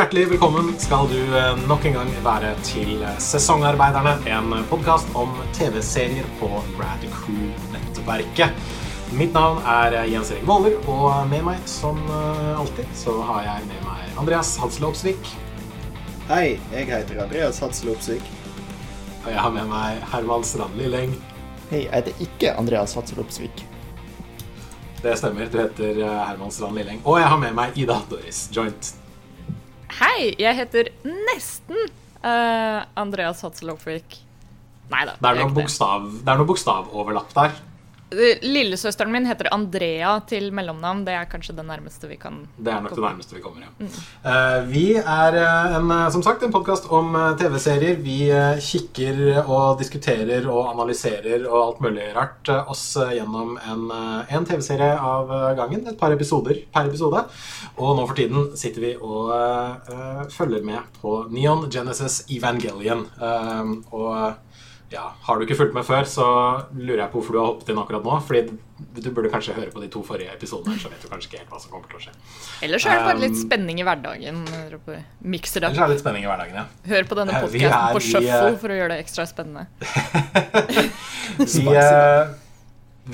Hjertelig velkommen skal du eh, nok en gang være til Sesongarbeiderne, en podkast om TV-serier på Rad Crew-nettverket. Mitt navn er Jens Erik Våler, og med meg som eh, alltid så har jeg med meg Andreas Hadsel Opsvik. Hei, jeg heter Andreas Hadsel Opsvik. Og jeg har med meg Herman Strand Lilleng. Hei, jeg heter ikke Andreas Hadsel Opsvik. Det stemmer, du heter eh, Herman Strand Lilleng. Og jeg har med meg Ida Doris Joint. Hei, jeg heter nesten uh, Andreas Hadsel Opvik. Nei da. Det er noe bokstav, det er noe bokstavoverlapp der. Lillesøsteren min heter Andrea til mellomnavn. Det er kanskje det nærmeste vi kan Det er nok det nærmeste vi kommer, ja. Mm. Uh, vi er uh, en, som sagt en podkast om uh, TV-serier. Vi kikker og diskuterer og analyserer og alt mulig rart oss gjennom en, en TV-serie av gangen. Et par episoder per episode. Og nå for tiden sitter vi og følger med på Neon Genesis Evangelion. og ja, Har du ikke fulgt med før, så lurer jeg på hvorfor du har hoppet inn akkurat nå. Fordi du burde kanskje høre på de to forrige episodene, så vet du kanskje ikke helt hva som kommer til å skje. Ellers er det bare litt um, spenning i hverdagen. Mikser det up. Ellers er det litt spenning i hverdagen, ja. Hør på denne podkasten på shuffle for å gjøre det ekstra spennende. vi, uh,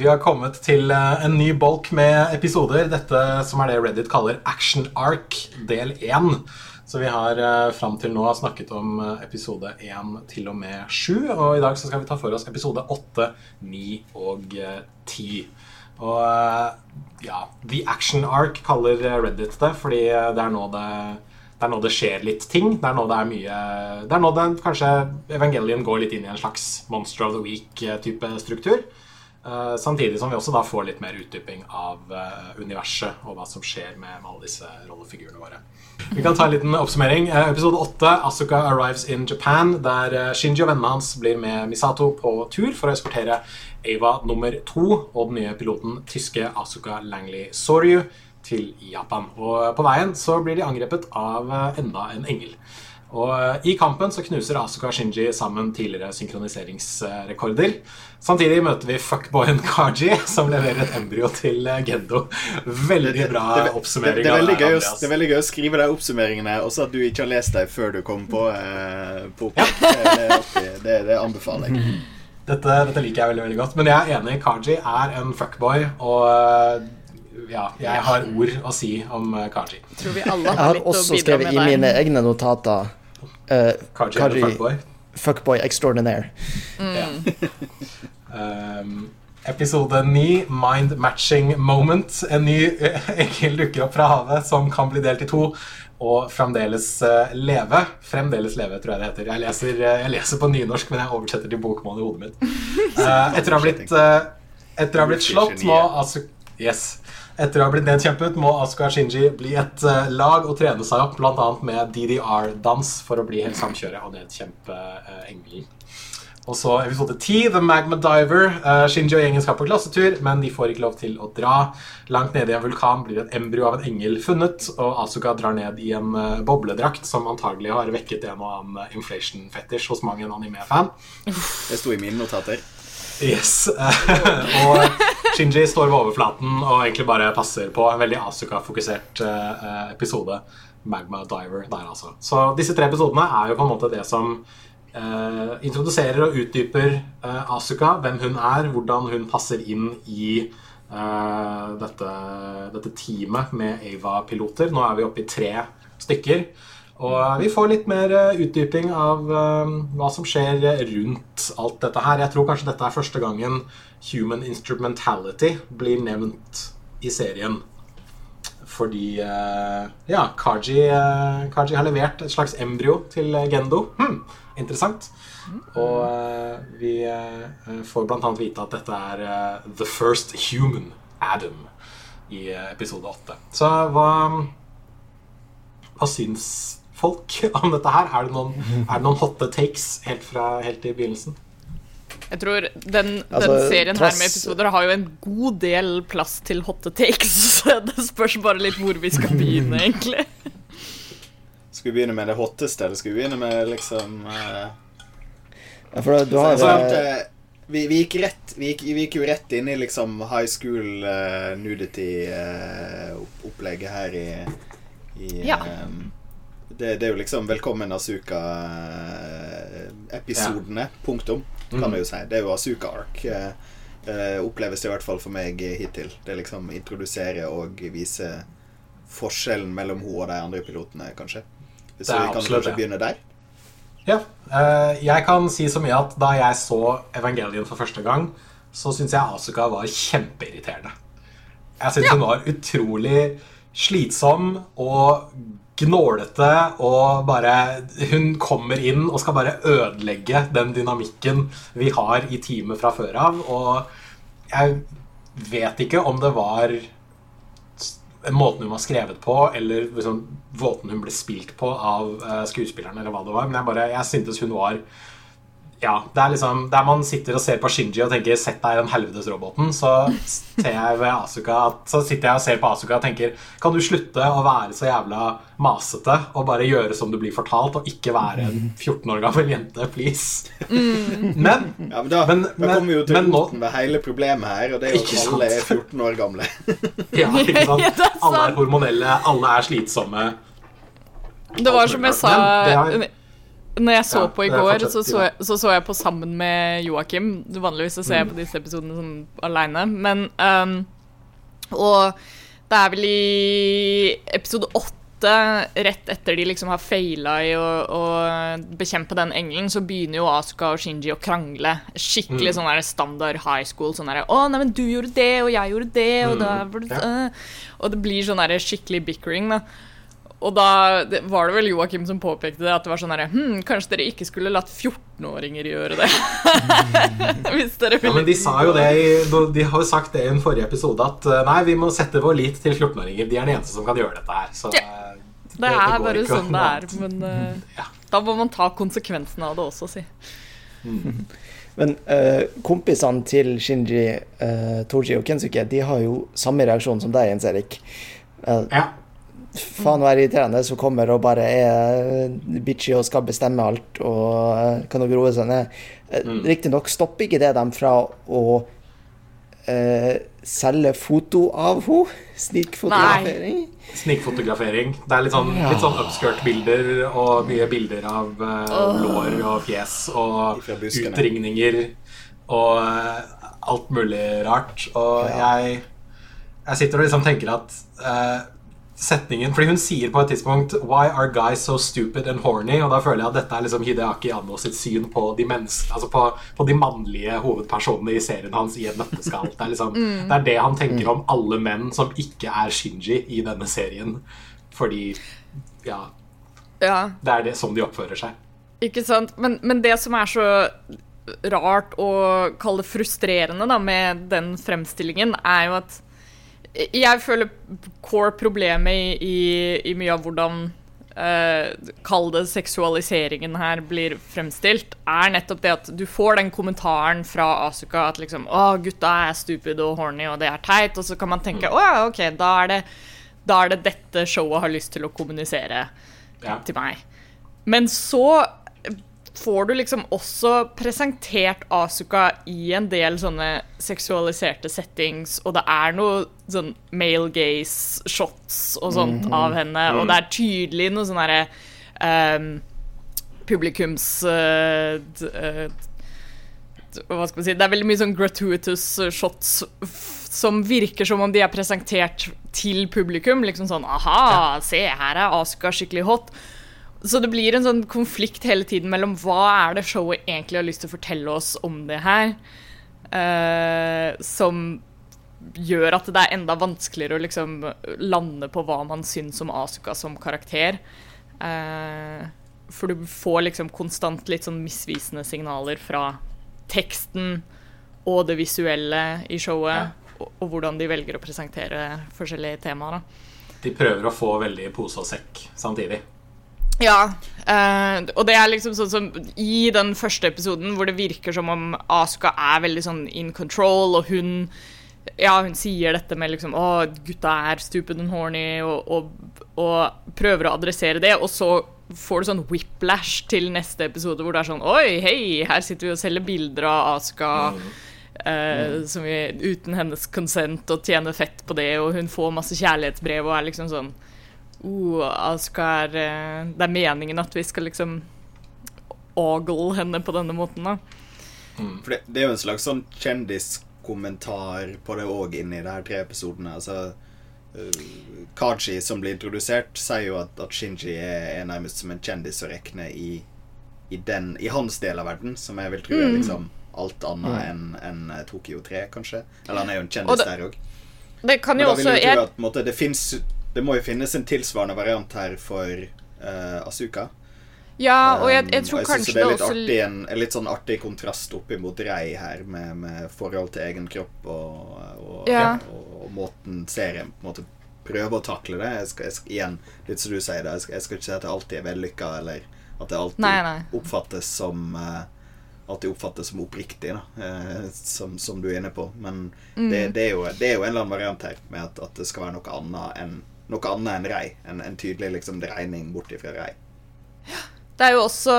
vi har kommet til uh, en ny bolk med episoder. Dette som er det Reddit kaller Action Arc del 1. Så vi har eh, fram til nå snakket om eh, episode 1 til og med 7. Og i dag så skal vi ta for oss episode 8, 9 og 10. Eh, og eh, ja The Action Arc kaller Reddit det, fordi det er nå det det er nå det skjer litt ting. Det er nå det er mye Det er nå det kanskje Evangelion går litt inn i en slags Monster of the Week-type struktur. Uh, samtidig som vi også da får litt mer utdyping av uh, universet og hva som skjer med, alle disse rollefigurene våre. Vi kan ta en liten oppsummering. Uh, episode 8, Asuka arrives in Japan, der Shinji og vennene hans blir med Misato på tur for å eskortere Ava nummer to og den nye piloten tyske Asuka Langley Soryu til Japan. Og på veien så blir de angrepet av enda en engel. Og eh, I kampen så knuser Asuka og Shinji sammen tidligere synkroniseringsrekorder. Samtidig møter vi fuckboyen Kaji, som leverer et embryo til eh, Gendo. Veldig bra det, det, oppsummering. Det, det, er veldig gøy å, det er veldig gøy å skrive de oppsummeringene, og så at du ikke har lest dem før du kom på, eh, på ja. det, det, anbefaler jeg. Dette, dette, liker jeg veldig veldig godt. Men jeg er enig. Kaji er en fuckboy. Og eh, ja, jeg har ord å si om Kaji. Tror vi alle har jeg har også skrevet i mine egne notater Uh, Kaji, Kaji fuckboy. Fuckboy extraordinaire. Mm. Ja. um, episode 9, Mind Matching Moment. En ny engel dukker opp fra havet som kan bli delt i to. Og fremdeles uh, leve. Fremdeles leve, tror jeg det heter. Jeg leser, uh, jeg leser på nynorsk, men jeg oversetter til bokmål i hodet mitt. Uh, etter å ha blitt, etter å ha blitt slått må altså Yes. Etter å ha blitt nedkjempet må Asuka Shinji bli et uh, lag og trene seg opp, bl.a. med DDR-dans, for å bli helt samkjøret og nedkjempe uh, engelen. Og så episode 10, The Magma Diver. Uh, Shinji og gjengen skal på klassetur, men de får ikke lov til å dra. Langt nede i en vulkan blir et embryo av en engel funnet, og Asuka drar ned i en uh, bobledrakt som antagelig har vekket en og annen inflation fetish hos mange en anime-fan. Det sto i mine notater. Yes. og Shinji står ved overflaten og egentlig bare passer på en veldig Asuka-fokusert uh, episode. Magma Diver der, altså. Så disse tre episodene er jo på en måte det som uh, introduserer og utdyper uh, Asuka, hvem hun er, hvordan hun passer inn i dette, dette teamet med Ava-piloter. Nå er vi oppe i tre stykker. Og vi får litt mer eh, utdyping av um, hva som skjer rundt alt dette her. Jeg tror kanskje dette er første gangen human instrumentality blir nevnt i serien. Fordi ja, Kaji, Kaji, har levert et slags embryo til Gendo. Hmm, interessant. Og vi får bl.a. vite at dette er the first human Adam i episode 8. Så hva, hva syns folk om dette her? Er det noen, er det noen hotte takes helt, fra, helt i begynnelsen? Jeg tror den, altså, den serien trass... her med episoder har jo en god del plass til hotte takes. Så det spørs bare litt hvor vi skal begynne, egentlig. Skal vi begynne med det hotteste, eller skal vi begynne med liksom uh... Ja, for du har så, så, uh, vi, vi, gikk rett vi gikk, vi gikk, jo rett inn i liksom high school uh, nudity-opplegget her i, i ja. Um, det, det, er jo liksom 'Velkommen Asuka'-episodene. Ja. Punktum, kan mm. vi jo si. Det er jo Asuka-ark. Uh, oppleves det i hvert fall for meg hittil. Det er liksom introdusere og vise forskjellen mellom hun og de andre pilotene, kanskje. Hvis vi kan kanskje begynne der. Ja. Jeg kan si så mye at da jeg så Evangelion for første gang, så syns jeg Asuka var kjempeirriterende. Jeg syns ja. hun var utrolig slitsom og gnålete og bare Hun kommer inn og skal bare ødelegge den dynamikken vi har i teamet fra før av. Og jeg vet ikke om det var måten hun var skrevet på, eller liksom, måten hun ble spilt på av skuespillerne, skuespilleren, eller hva det var. Men jeg, bare, jeg syntes hun var ja, det er liksom Der man sitter og ser på Shinji og tenker 'sett deg i den helvetes roboten', så, ser jeg ved Asuka, så sitter jeg og ser på Asuka og tenker 'kan du slutte å være så jævla masete og bare gjøre som du blir fortalt, og ikke være en 14 år gammel jente, please'? Mm. Men, ja, men da, men, da kommer vi jo til roten ved hele problemet her, og det er jo at alle er 14 år gamle. ja, ikke sant? Alle er hormonelle, alle er slitsomme. Det var som jeg sa når jeg så ja, på i går, så så, jeg, så så, jeg, på sammen med Joakim. Vanligvis så ser jeg på mm. disse episodene sånn aleine, men um, Og det er vel i episode åtte, rett etter de liksom har faila i å, å, bekjempe den engelen, så begynner jo Asuka og Shinji å krangle. Skikkelig mm. sånn der standard high school. Sånn derre 'Å, nei, men du gjorde det, og jeg gjorde det', og, mm. da, uh, og det blir sånn der skikkelig bickering, da. Og da var det vel Joakim som påpekte det, at det var sånn herre hm, Kanskje dere ikke skulle latt 14-åringer gjøre det? Hvis dere ville Ja, men de sa jo det De har jo sagt det i en forrige episode at eh, nei, vi må sette vår lit til 14-åringer. De er de eneste som kan gjøre dette her. Så ja. Eh, det, det, er bare sånn det er. Men uh, ja. da må man ta konsekvensene av det også, si. Mm. Men uh, kompisene til Shinji, uh, Toji og Kensuke De har jo samme reaksjon som deg, Jens Erik. Uh, ja faen være irriterende som kommer og bare er bitchy og skal bestemme alt og uh, kan roe seg ned. Uh, mm. Riktignok stopper ikke det dem fra å eh, selge foto av henne. Snikfotografering. Snikfotografering. Det er litt sånn, ja. sånn upskirt-bilder og mye bilder av oh. lår og fjes og utringninger og alt mulig rart. Og ja. jeg, jeg sitter og liksom tenker at setningen Fordi hun sier på et tidspunkt 'Why are guys so stupid and horny?' Og da føler jeg at dette er liksom Hideaki Anno sitt syn på de, altså på, på de mannlige hovedpersonene i serien hans i et nøtteskall. Det er, liksom, mm. det er det han tenker om alle menn som ikke er Shinji i denne serien. Fordi ja, ja. Det er det som de oppfører seg. Ikke sant. Men, men det som er så rart og kalle det frustrerende da, med den fremstillingen, er jo at jeg føler core-problemet i, i, i, mye av hvordan uh, Kall det seksualiseringen her blir fremstilt, er nettopp det at du får den kommentaren fra Asuka at liksom Å, gutta er stupid og horny, og det er teit. Og så kan man tenke å ja, OK, da er, det, da er det dette showet har lyst til å kommunisere ja. til meg. Men så får du liksom også presentert Asuka i en del sånne seksualiserte settings, og det er noe sånn male gaze-shots og sånt mm -hmm. av henne, og det er tydelig noe sånn herre um, publikums uh, uh, Hva skal man si Det er veldig mye sånn gratuitous shots som virker som om de er presentert til publikum. Liksom sånn Aha, se, her er Asuka skikkelig hot. Så det blir en sånn konflikt hele tiden mellom hva er det showet egentlig har lyst til å fortelle oss om det her, uh, som gjør at det er enda vanskeligere å liksom lande på hva man syns om Asuka som karakter. Eh, for du får liksom konstant litt sånn misvisende signaler fra teksten og det visuelle i showet, ja. og, og, hvordan de velger å presentere forskjellige temaer. Da. De prøver å få veldig pose og sekk samtidig. Ja, Eh, og det er liksom sånn som i den første episoden hvor det virker som om Asuka er veldig sånn in control, og hun ja, hun sier dette med liksom Å, gutta er stupid and horny, og, og, og, prøver å adressere det, og så får du sånn whiplash til neste episode hvor det er sånn Oi, hei, her sitter vi og selger bilder av Asuka mm. Uh, mm. vi, uten hennes konsent, og tjener fett på det, og hun får masse kjærlighetsbrev og er liksom sånn uh, Aska er uh, Det er meningen at vi skal liksom ogle henne på denne måten, da. Mm. For det, det, er jo en slags sånn kjendiskommentar på det òg inni de her tre episodene. Altså uh, Kaji, som blir introdusert, sier jo at, at Shinji er, er, nærmest som en kjendis å regne i, i, den, i hans del av verden, som jeg vil tro er mm. liksom alt annet mm. enn en Tokyo 3, kanskje. Eller han er jo en kjendis det, der òg. Det kan jo også jeg... at, måte, det, finnes, det, må jo finnes en tilsvarende variant her for uh, Asuka. Ja, og jeg, jeg tror um, jeg kanskje det er litt, artig, en, en, litt sånn artig kontrast oppimot Rei her, med, med, forhold til egen kropp og, og, ja. og, og måten serien på en måte prøver å takle det. Jeg skal, skal, igjen, litt som du sier det, jeg skal, jeg skal ikke si at det alltid er vellykka, eller at det alltid nei, nei. oppfattes som uh, alltid oppfattes som oppriktig, da, eh, som, som, du er inne på. Men mm. det, det, er jo, det, er jo, en eller annen variant her med at, at det skal være noe annet enn noe annet enn rei. En, en tydelig liksom, dreining bort ifra rei. Det er jo også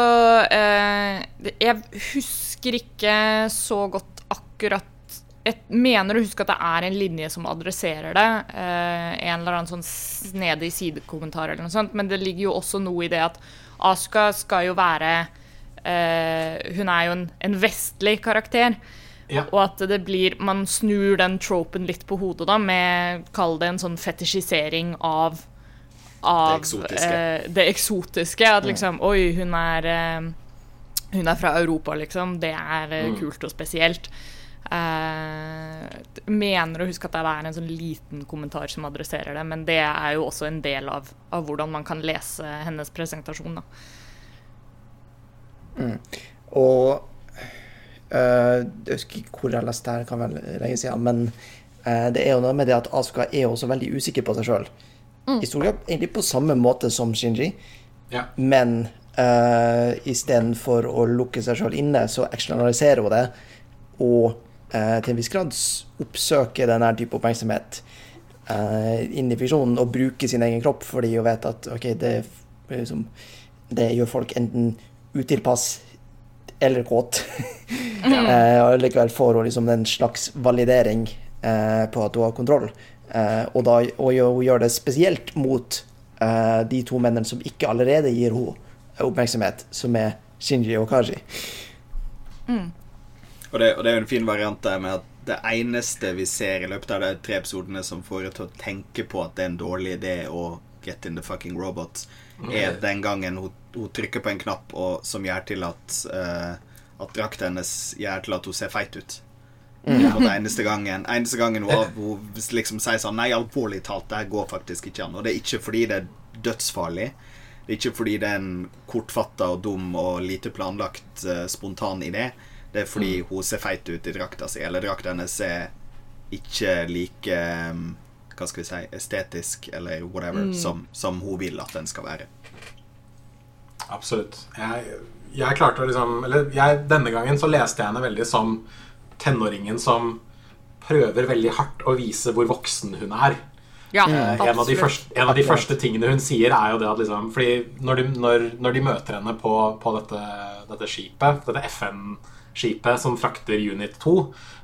eh, Jeg husker ikke så godt akkurat Jeg mener å huske at det er en linje som adresserer det. Eh, en eller annen sånn snedig sidekommentar eller noe sånt. Men det ligger jo også noe i det at Asuka skal jo være eh, hun er jo en, en vestlig karakter. Ja. Og at det blir Man snur den tropen litt på hodet, da, med Kall det en sånn fetisjisering av, av det eksotiske. Eh, det eksotiske. At liksom mm. Oi, hun er eh, Hun er fra Europa, liksom. Det er mm. kult og spesielt. mener å huske at det er en sånn liten kommentar som adresserer det, men det er jo også en del av, av hvordan man kan lese hennes presentasjon. da Mm. Og uh, Jeg husker ikke hvor jeg leste det, kan vel lenge siden, men uh, det er jo noe med det at Asuka er også veldig usikker på seg sjøl. Mm. I stor grad egentlig på samme måte som Shinji, ja. men uh, istedenfor å lukke seg sjøl inne, så eksternaliserer hun det, og uh, til en viss grad oppsøker denne type oppmerksomhet uh, inn i fiksjonen og bruker sin egen kropp fordi hun vet at OK, det, liksom, det gjør folk enten utilpass eller kåt. eh, og likevel får hun liksom en slags validering eh, på at hun har kontroll. Eh, og, da, og hun gjør det spesielt mot eh, de to mennene som ikke allerede gir henne oppmerksomhet, som er Shinji og Kaji. Mm. Og, det, og det er jo en fin variant der med at det eneste vi ser i løpet av de tre episodene som får deg til å tenke på at det er en dårlig idé å get in the fucking robot, er den gangen hun, hun trykker på en knapp og, som gjør til at uh, At drakta hennes gjør til at hun ser feit ut. Mm. Eneste gangen, eneste gangen hun, hun, liksom sier sånn Nei, alvorlig talt, det her går faktisk ikke an. Og det er ikke fordi det er dødsfarlig. Det er ikke fordi det er en kortfatta og dum og lite planlagt uh, spontan idé. Det er fordi mm. hun ser feit ut i drakta si, eller drakta hennes er ikke like um, hva skal vi si, estetisk eller whatever mm. som, som, hun vil at den skal være. Absolutt. Jeg, jeg klarte å liksom Eller jeg, denne gangen så leste jeg henne veldig som tenåringen som prøver veldig hardt å vise hvor voksen hun er. Ja, eh, en, av første, en, av de første, tingene hun sier, er jo det at liksom Fordi når de, når, når de møter henne på, på dette, dette, skipet, dette FN-skipet som frakter Unit 2,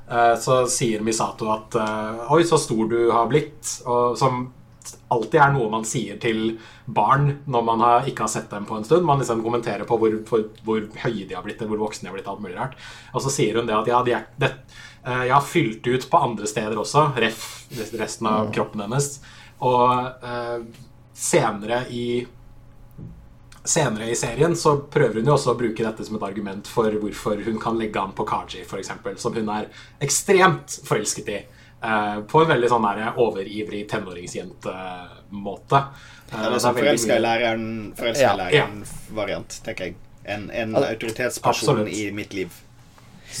Eh, så sier Misato at eh, 'oi, så stor du har blitt', og som alltid er noe man sier til barn når man har, ikke har sett dem på en stund. Man liksom kommenterer på hvor, hvor, hvor høye de har blitt, hvor voksne de har blitt. alt mulig rart. Og så sier hun det at ja, de er, det, eh, jeg har fylt ut på andre steder også, ref resten av kroppen hennes. Og uh, senere i senere i serien så prøver hun jo også å bruke dette som et argument for hvorfor hun kan legge an på Kaji, f.eks., som hun er ekstremt forelsket i. Uh, på en veldig sånn der overivrig tenåringsjentemåte. Uh, ja, det er sånn forelska i læreren, forelska i læreren-variant, tenker jeg. En, en autoritetsperson Absolutt. i mitt liv.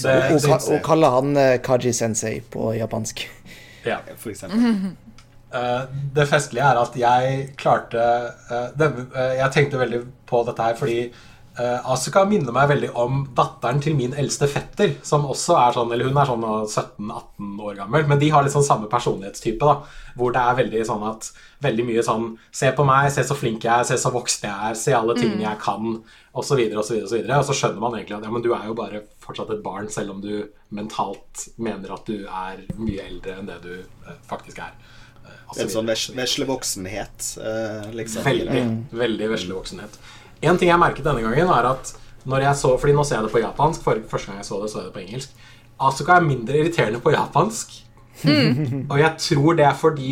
Hun kaller han uh, Kaji Sensei på japansk. Ja, for eksempel. Uh, det festlige er at jeg klarte uh, det, uh, Jeg tenkte veldig på dette her fordi Asuka minner meg veldig om datteren til min eldste fetter, som også er sånn Eller hun er sånn 17-18 år gammel, men de har litt sånn samme personlighetstype. da Hvor det er veldig sånn at Veldig mye sånn Se på meg, se så flink jeg er, se så voksen jeg er, se alle tingene mm. jeg kan, osv., Og, og, Og så skjønner man egentlig at ja, men du er jo bare fortsatt et barn, selv om du mentalt mener at du er mye eldre enn det du faktisk er. Er en sånn vesle voksenhet, uh, liksom. Veldig, veldig veslevoksenhet. En ting jeg merket denne gangen, er at når jeg så Fordi nå ser jeg det på japansk. For første gang jeg så det, så jeg det på engelsk. Asuka er mindre irriterende på japansk. Mm. og jeg tror det er fordi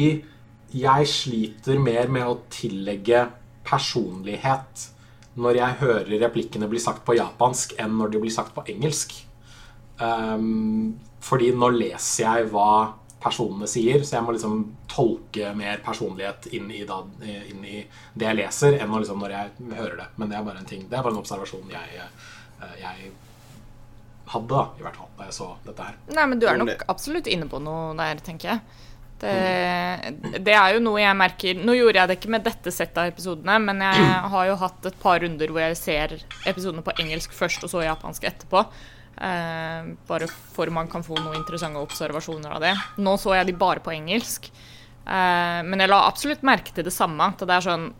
jeg sliter mer med å tillegge personlighet når jeg hører replikkene bli sagt på japansk, enn når de blir sagt på engelsk. Um, fordi nå leser jeg hva personene sier, så jeg må liksom tolke mer personlighet inn i, da, inn i det jeg leser, enn liksom når jeg hører det. Men det er bare en ting, det er bare en observasjon jeg, eh, jeg hadde, da, i hvert fall, da jeg så dette her. Nei, men du er nok absolutt inne på noe der, tenker jeg. Det, det, er jo noe jeg merker Nå gjorde jeg det ikke med dette settet av episodene, men jeg har jo hatt et par runder hvor jeg ser episodene på engelsk først og så japansk etterpå. Eh, bare for man kan få noen interessante observasjoner av det. Nå så jeg de bare på engelsk, eh, men jeg la absolutt merke til det samme. At det er sånn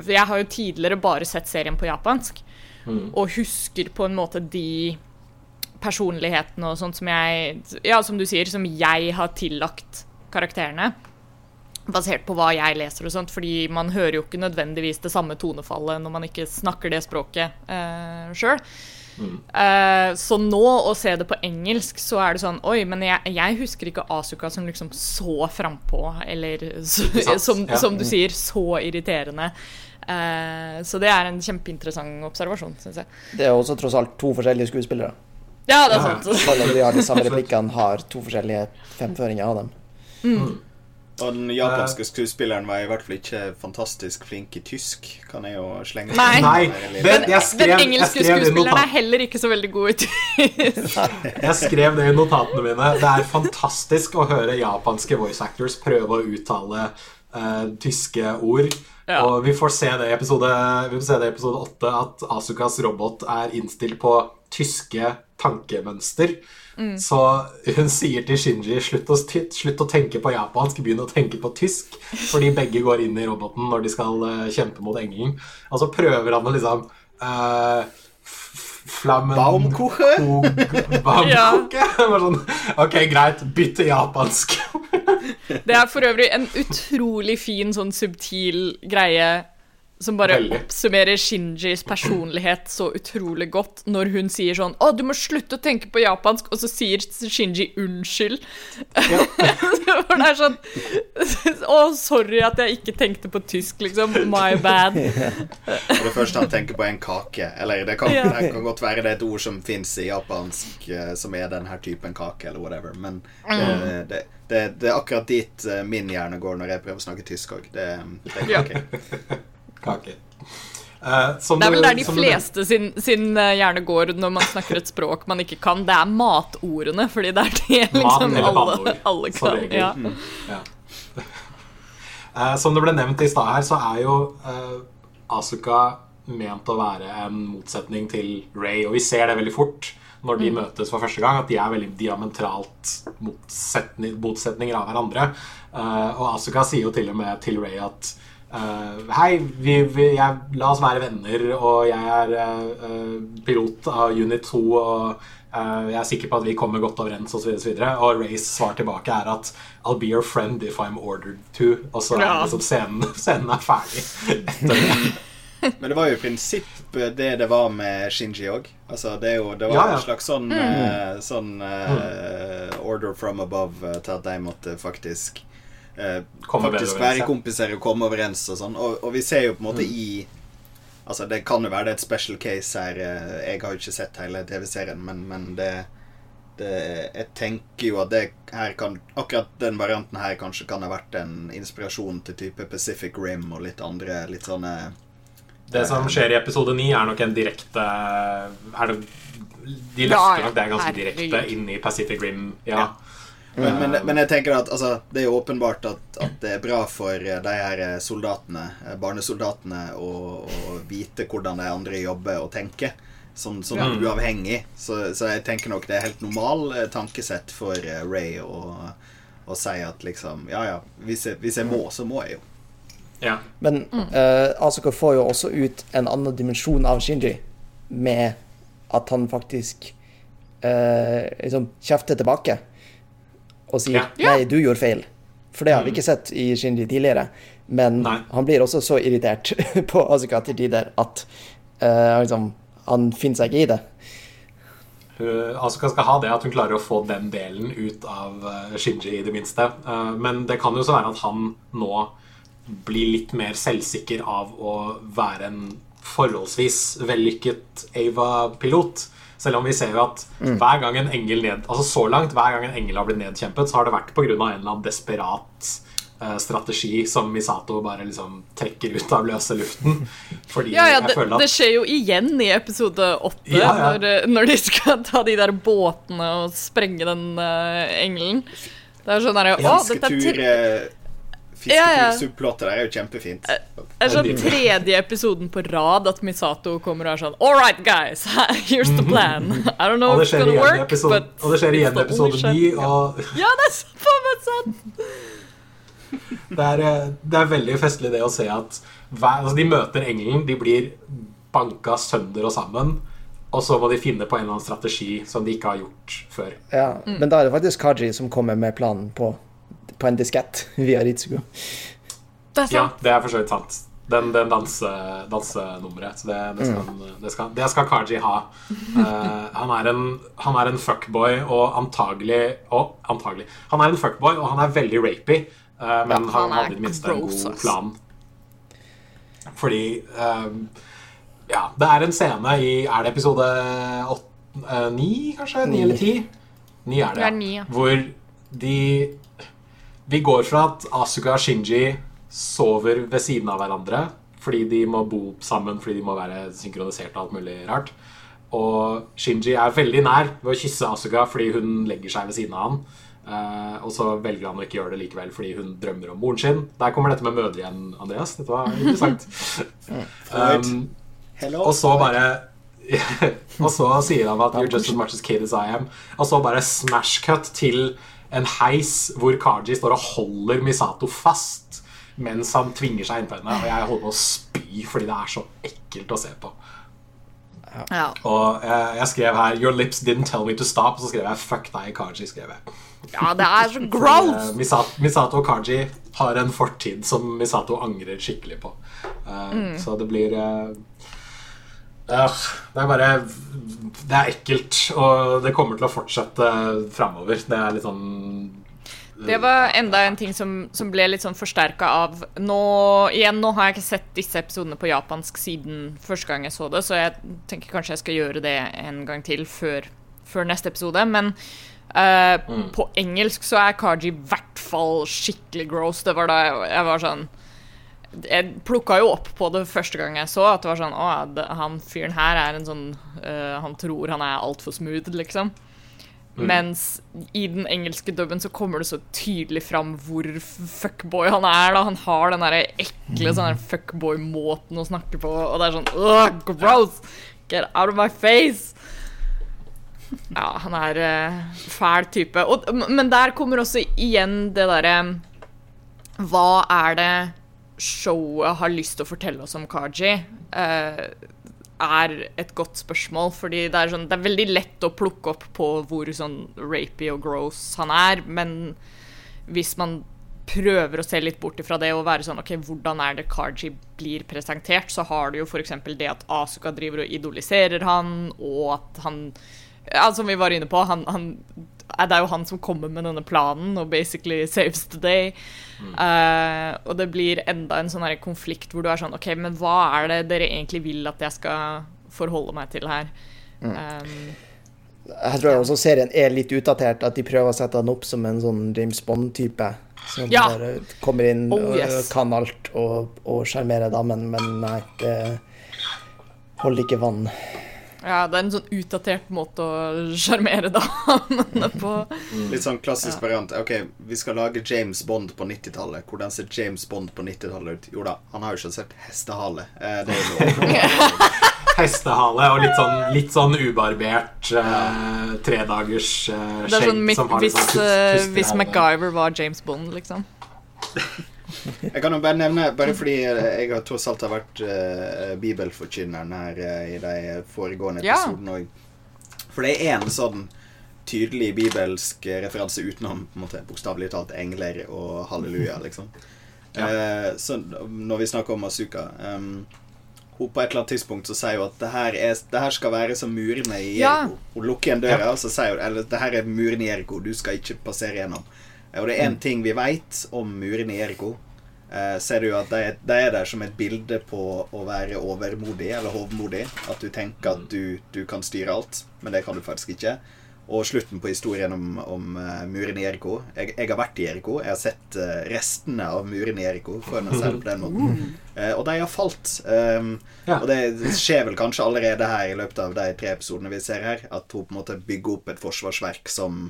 Jeg har jo tidligere bare sett serien på japansk, mm. og husker på en måte de personlighetene og sånt som jeg Ja, som du sier, som jeg har tillagt karakterene. Basert på hva jeg leser og sånt, fordi man hører jo ikke nødvendigvis det samme tonefallet når man ikke snakker det språket eh, sjøl. Uh, så nå å se det på engelsk, så er det sånn Oi, men jeg, jeg husker ikke Asuka som liksom så frampå, eller så, som, ja. som, du sier, så irriterende. Uh, så det er en kjempeinteressant observasjon, syns jeg. Det er også tross alt to forskjellige skuespillere. Ja, det er sant. Selv om de har de samme replikkene, har to forskjellige fremføringer av dem. Mm. Og den japanske skuespilleren var i hvert fall ikke fantastisk flink i tysk. Kan jeg jo slenge Nei, Nei den, den, engelske skuespilleren er heller ikke så veldig god i tysk. jeg skrev det i notatene mine. Det er fantastisk å høre japanske voice actors prøve å uttale uh, tyske ord. Ja. Og vi får se det i episode, vi får se det i episode 8 at Asukas robot er innstilt på tyske tankemønster. Mm. Så hun sier til Shinji slutt å, slutt å, tenke på japansk, begynn å tenke på tysk. Fordi begge går inn i roboten når de skal uh, kjempe mot engelen. Og så prøver han å liksom uh, Flammen Baumkuche? Baumkuche? Sånn, ok, greit. Bytt til japansk. det er for øvrig en utrolig fin, sånn subtil greie som bare Veldig. oppsummerer Shinjis personlighet så utrolig godt når hun sier sånn 'Å, du må slutte å tenke på japansk', og så sier Shinji 'unnskyld'. Ja. For det er sånn 'Å, sorry at jeg ikke tenkte på tysk', liksom. My bad. For det første han tenker på en kake. Eller det kan, ja. det kan godt være det er et ord som fins i japansk eh, som er den her typen kake, eller whatever. Men det, mm. det, det, det er akkurat dit eh, min hjerne går når jeg prøver å snakke tysk òg. Det, det er kake. Ja kake. Uh, det er vel der de fleste sin, sin uh, hjerne går når man snakker et språk man ikke kan. Det er matordene, fordi det er det liksom alle, alle, kan. Ja. Mm. Ja. uh, som det ble nevnt i stad her, så er jo Asuka ment å være en motsetning til Ray, og vi ser det veldig fort når de mm. møtes for første gang, at de er veldig diametralt motsetninger av hverandre. og Asuka sier jo til og med til Ray at Uh, hei, vi, vi, jeg, la oss være venner, og jeg er uh, pilot av Unit 2, og uh, jeg er sikker på at vi kommer godt overens, osv. Og, så videre, og, og Rays svar tilbake er at I'll be your friend if I'm ordered to. Og så er liksom scenen, scenen er ferdig Men det var jo i prinsipp det det var med Shinji òg. Altså, det, det, var ja, ja. en slags sånn, mm. sånn mm. order from above til at de måtte faktisk eh, faktisk være kompiser og komme overens og sånn. Og, og, vi ser jo på en måte mm. i Altså, det kan jo være det er et special case her. Eh, jeg har jo ikke sett hele TV-serien, men, men det, det, Jeg tenker jo at det her kan Akkurat den varianten her kanskje kan ha vært en inspirasjon til type Pacific Rim og litt andre litt sånne Det som eh, skjer i episode 9, er nok en direkte er det, De løfter nok det ganske direkte inn i Pacific Rim. Ja. ja. Men, men, men, jeg tenker at altså, det er jo åpenbart at, at, det er bra for eh, de her eh, soldatene, eh, barnesoldatene, å, å vite hvordan de andre jobber og tenker. Sånn, sånn ja. uavhengig. Så, så, jeg tenker nok det er helt normal tankesett for Ray å, å si at liksom Ja, ja, hvis jeg, hvis jeg må, så må jeg jo. Ja. Men uh, Asuka får jo også ut en annen dimensjon av Shinji med at han faktisk uh, liksom kjefter tilbake og sier ja. 'nei, du gjorde feil'. For det har vi ikke sett i Shinji tidligere. Men Nei. han blir også så irritert på Asuka til tider at uh, liksom, han finner seg ikke i det. Hun- Asuka skal ha det at hun klarer å få den delen ut av eh, Shinji, i det minste. Uh, men det kan jo så være at han nå blir litt mer selvsikker av å være en forholdsvis vellykket Ava-pilot. Selv om vi ser jo at hver gang en engel ned Altså så langt, hver gang en engel har blitt nedkjempet, så har det vært pga. en eller annen desperat eh, strategi som Misato bare liksom trekker ut av løse luften. Fordi Ja, ja, jeg det, føler at det skjer jo igjen i episode åtte, Ja, ja. når, eh, når de skal ta de der båtene og sprenge den uh, engelen. Det er sånn derre Å, dette er tre eh, Ja, ja. Er jo kjempefint. det er sånn tredje episoden på rad at Misato kommer og er sånn All right, guys, here's the plan. I don't know if it's gonna work, episode, but og det skjer igjen i episode only 9. Og Ja, det er sånn på meg sant! det er, eh, det er veldig festlig det å se at hver, altså de møter engelen, de blir banka sønder og sammen. Og så må de finne på en eller annen strategi som de ikke har gjort før. Ja, Mm. Men da er det faktisk Kaji som kommer med planen på, på en diskett via Ritsugo. Det er Ja, sant. det er for så vidt sant. Den, den danse, dansenummeret. Så det, det, skal, det, skal, det skal Kaji ha. Uh, han, er en, han er en fuckboy og antagelig Og antagelig. Han er en fuckboy, og han er veldig rapy, uh, men Ja, han han hadde i det minste en god plan. Fordi uh, Ja, det er en scene i Er det episode åtte, ni, kanskje? Ni Ni. eller ti? Ni er det. Det er ni, ja. Hvor de Vi går fra at Asuka og Shinji sover ved siden av hverandre fordi de må bo sammen fordi de må være synkronisert og alt mulig rart. Og Shinji er veldig nær ved å kysse Asuka fordi hun legger seg ved siden av han. Uh, og så velger han å ikke gjøre det likevel fordi hun drømmer om moren sin. Der kommer dette med mødre igjen, Andreas. Dette var interessant. Um, Hello. og så bare Og så sier han at You're just as much as kid as I am. Og så bare smash cut til en heis hvor Kaji står og holder Misato fast mens han tvinger seg innpå henne. Og jeg holder på å spy fordi det er så ekkelt å se på. Ja. Og jeg, jeg skrev her 'Your lips didn't tell me to stop', og så skrev jeg 'fuck deg, Kaji'. skrev jeg. ja, det er så Eh, gross! Misato, Misato og Kaji har en fortid som Misato angrer skikkelig på. Eh, Så det blir eh, øh, Det er bare Det er ekkelt, og det kommer til å fortsette framover. Det er litt sånn Det var enda en ting som, som ble litt sånn forsterka av nå, Igjen, nå har jeg ikke sett disse episodene på japansk siden første gang jeg så det, så jeg tenker kanskje jeg skal gjøre det en gang til før, før neste episode. Men eh, på engelsk så er Kaji i hvert fall skikkelig gross. Det var da jeg, jeg var sånn Jeg plukka jo opp på det første gang jeg så, at det var sånn Å, han fyren her er en sånn uh, Han tror han er altfor smooth, liksom. Mens i den engelske dubben så kommer det så tydelig fram hvor fuckboy han er. da Han har den der ekle sånn der fuckboy-måten å snakke på, og det er sånn Ugh, gross! Get out of my face! Ja, han er uh, fæl type. Og, men der kommer også igjen det derre Hva er det showet har lyst til å fortelle oss om Kaji? Eh, er et godt spørsmål, fordi det er, sånn, det er veldig lett å plukke opp på hvor sånn rapey og gross han er, men hvis man prøver å se litt bort ifra det og være sånn OK, hvordan er det Kaji blir presentert, så har du jo f.eks. det at Asuka driver og idoliserer han, og at han ja, Som vi var inne på, han, han det er jo han som kommer med denne planen og basically saves the day. Eh, og det blir enda en sånn her konflikt hvor du er sånn OK, men hva er det dere egentlig vil at jeg skal forholde meg til her? Um, Jeg tror også serien er litt utdatert, at de prøver å sette den opp som en sånn James Bond-type. Som Ja. bare kommer inn Oh, og kan alt og sjarmerer damen, men nei, det holder ikke vann. Ja, det er en sånn utdatert måte å sjarmere damene på. Litt sånn klassisk variant. Ok, vi skal lage James Bond på 90-tallet. Hvordan ser James Bond på 90-tallet ut? Jo da, han har jo ikke sett hestehale. Eh, det er jo hestehale og litt sånn, litt sånn ubarbert eh, tredagers eh, Det er sånn som har litt hvis, sånn pust- eh, hvis. MacGyver var James Bond, liksom. Jeg kan jo bare nevne, bare fordi jeg har tross alt har vært uh, bibelforkynneren her uh, i de foregående episodene òg. For det er en sånn tydelig bibelsk referanse utenom på en måte bokstavelig talt engler og halleluja, liksom. Ja. Uh, så når vi snakker om Asuka um, Hun på et eller annet tidspunkt så sier hun at det her, er, det her skal være som murene i Jericho. Ja. Hun lukker igjen døra, og så sier hun eller det her er murene i Jericho, du skal ikke passere gjennom. Og det er én mm. ting vi veit om murene i Eriko. eh, ser du at de, de, er der som et bilde på å være overmodig eller hovmodig. At du tenker at du, du kan styre alt, men det kan du faktisk ikke og slutten på historien om, om uh, muren i Eriko. Jeg, jeg, har vært i Eriko. Jeg har sett uh, restene av muren i Eriko for meg selv på den måten. Uh, og de har falt. Um, ja. Og det skjer vel kanskje allerede her i løpet av de tre episodene vi ser her, at hun på en måte bygger opp et forsvarsverk som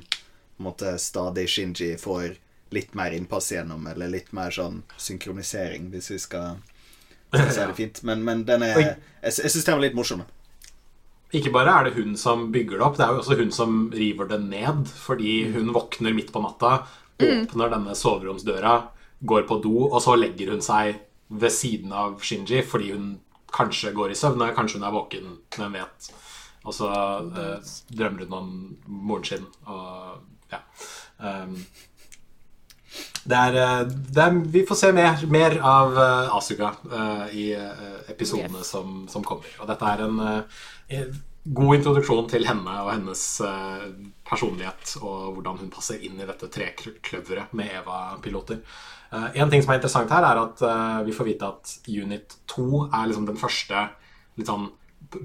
på en måte stadig Shinji får litt mer innpass igjennom, eller litt mer sånn synkronisering, hvis vi skal, skal si det fint. Men, men den er Jeg, jeg syns den var litt morsom. Ikke bare er det hun som bygger det opp, det er jo også hun som river det ned. Fordi hun våkner midt på natta, mm. åpner denne soveromsdøra, går på do, og så legger hun seg ved siden av Shinji fordi hun kanskje går i søvn, kanskje hun er våken, hvem vet. Og så eh, drømmer hun om moren sin, og ja. Um, det er, eh, det er, vi får se mer, mer av uh, Asuka uh, i uh, episodene yes. som, som, kommer. Og dette er en god introduksjon til henne og hennes personlighet og hvordan hun passer inn i dette trekløveret med Eva-piloter. en ting som er interessant her, er at vi får vite at Unit 2 er liksom den første litt sånn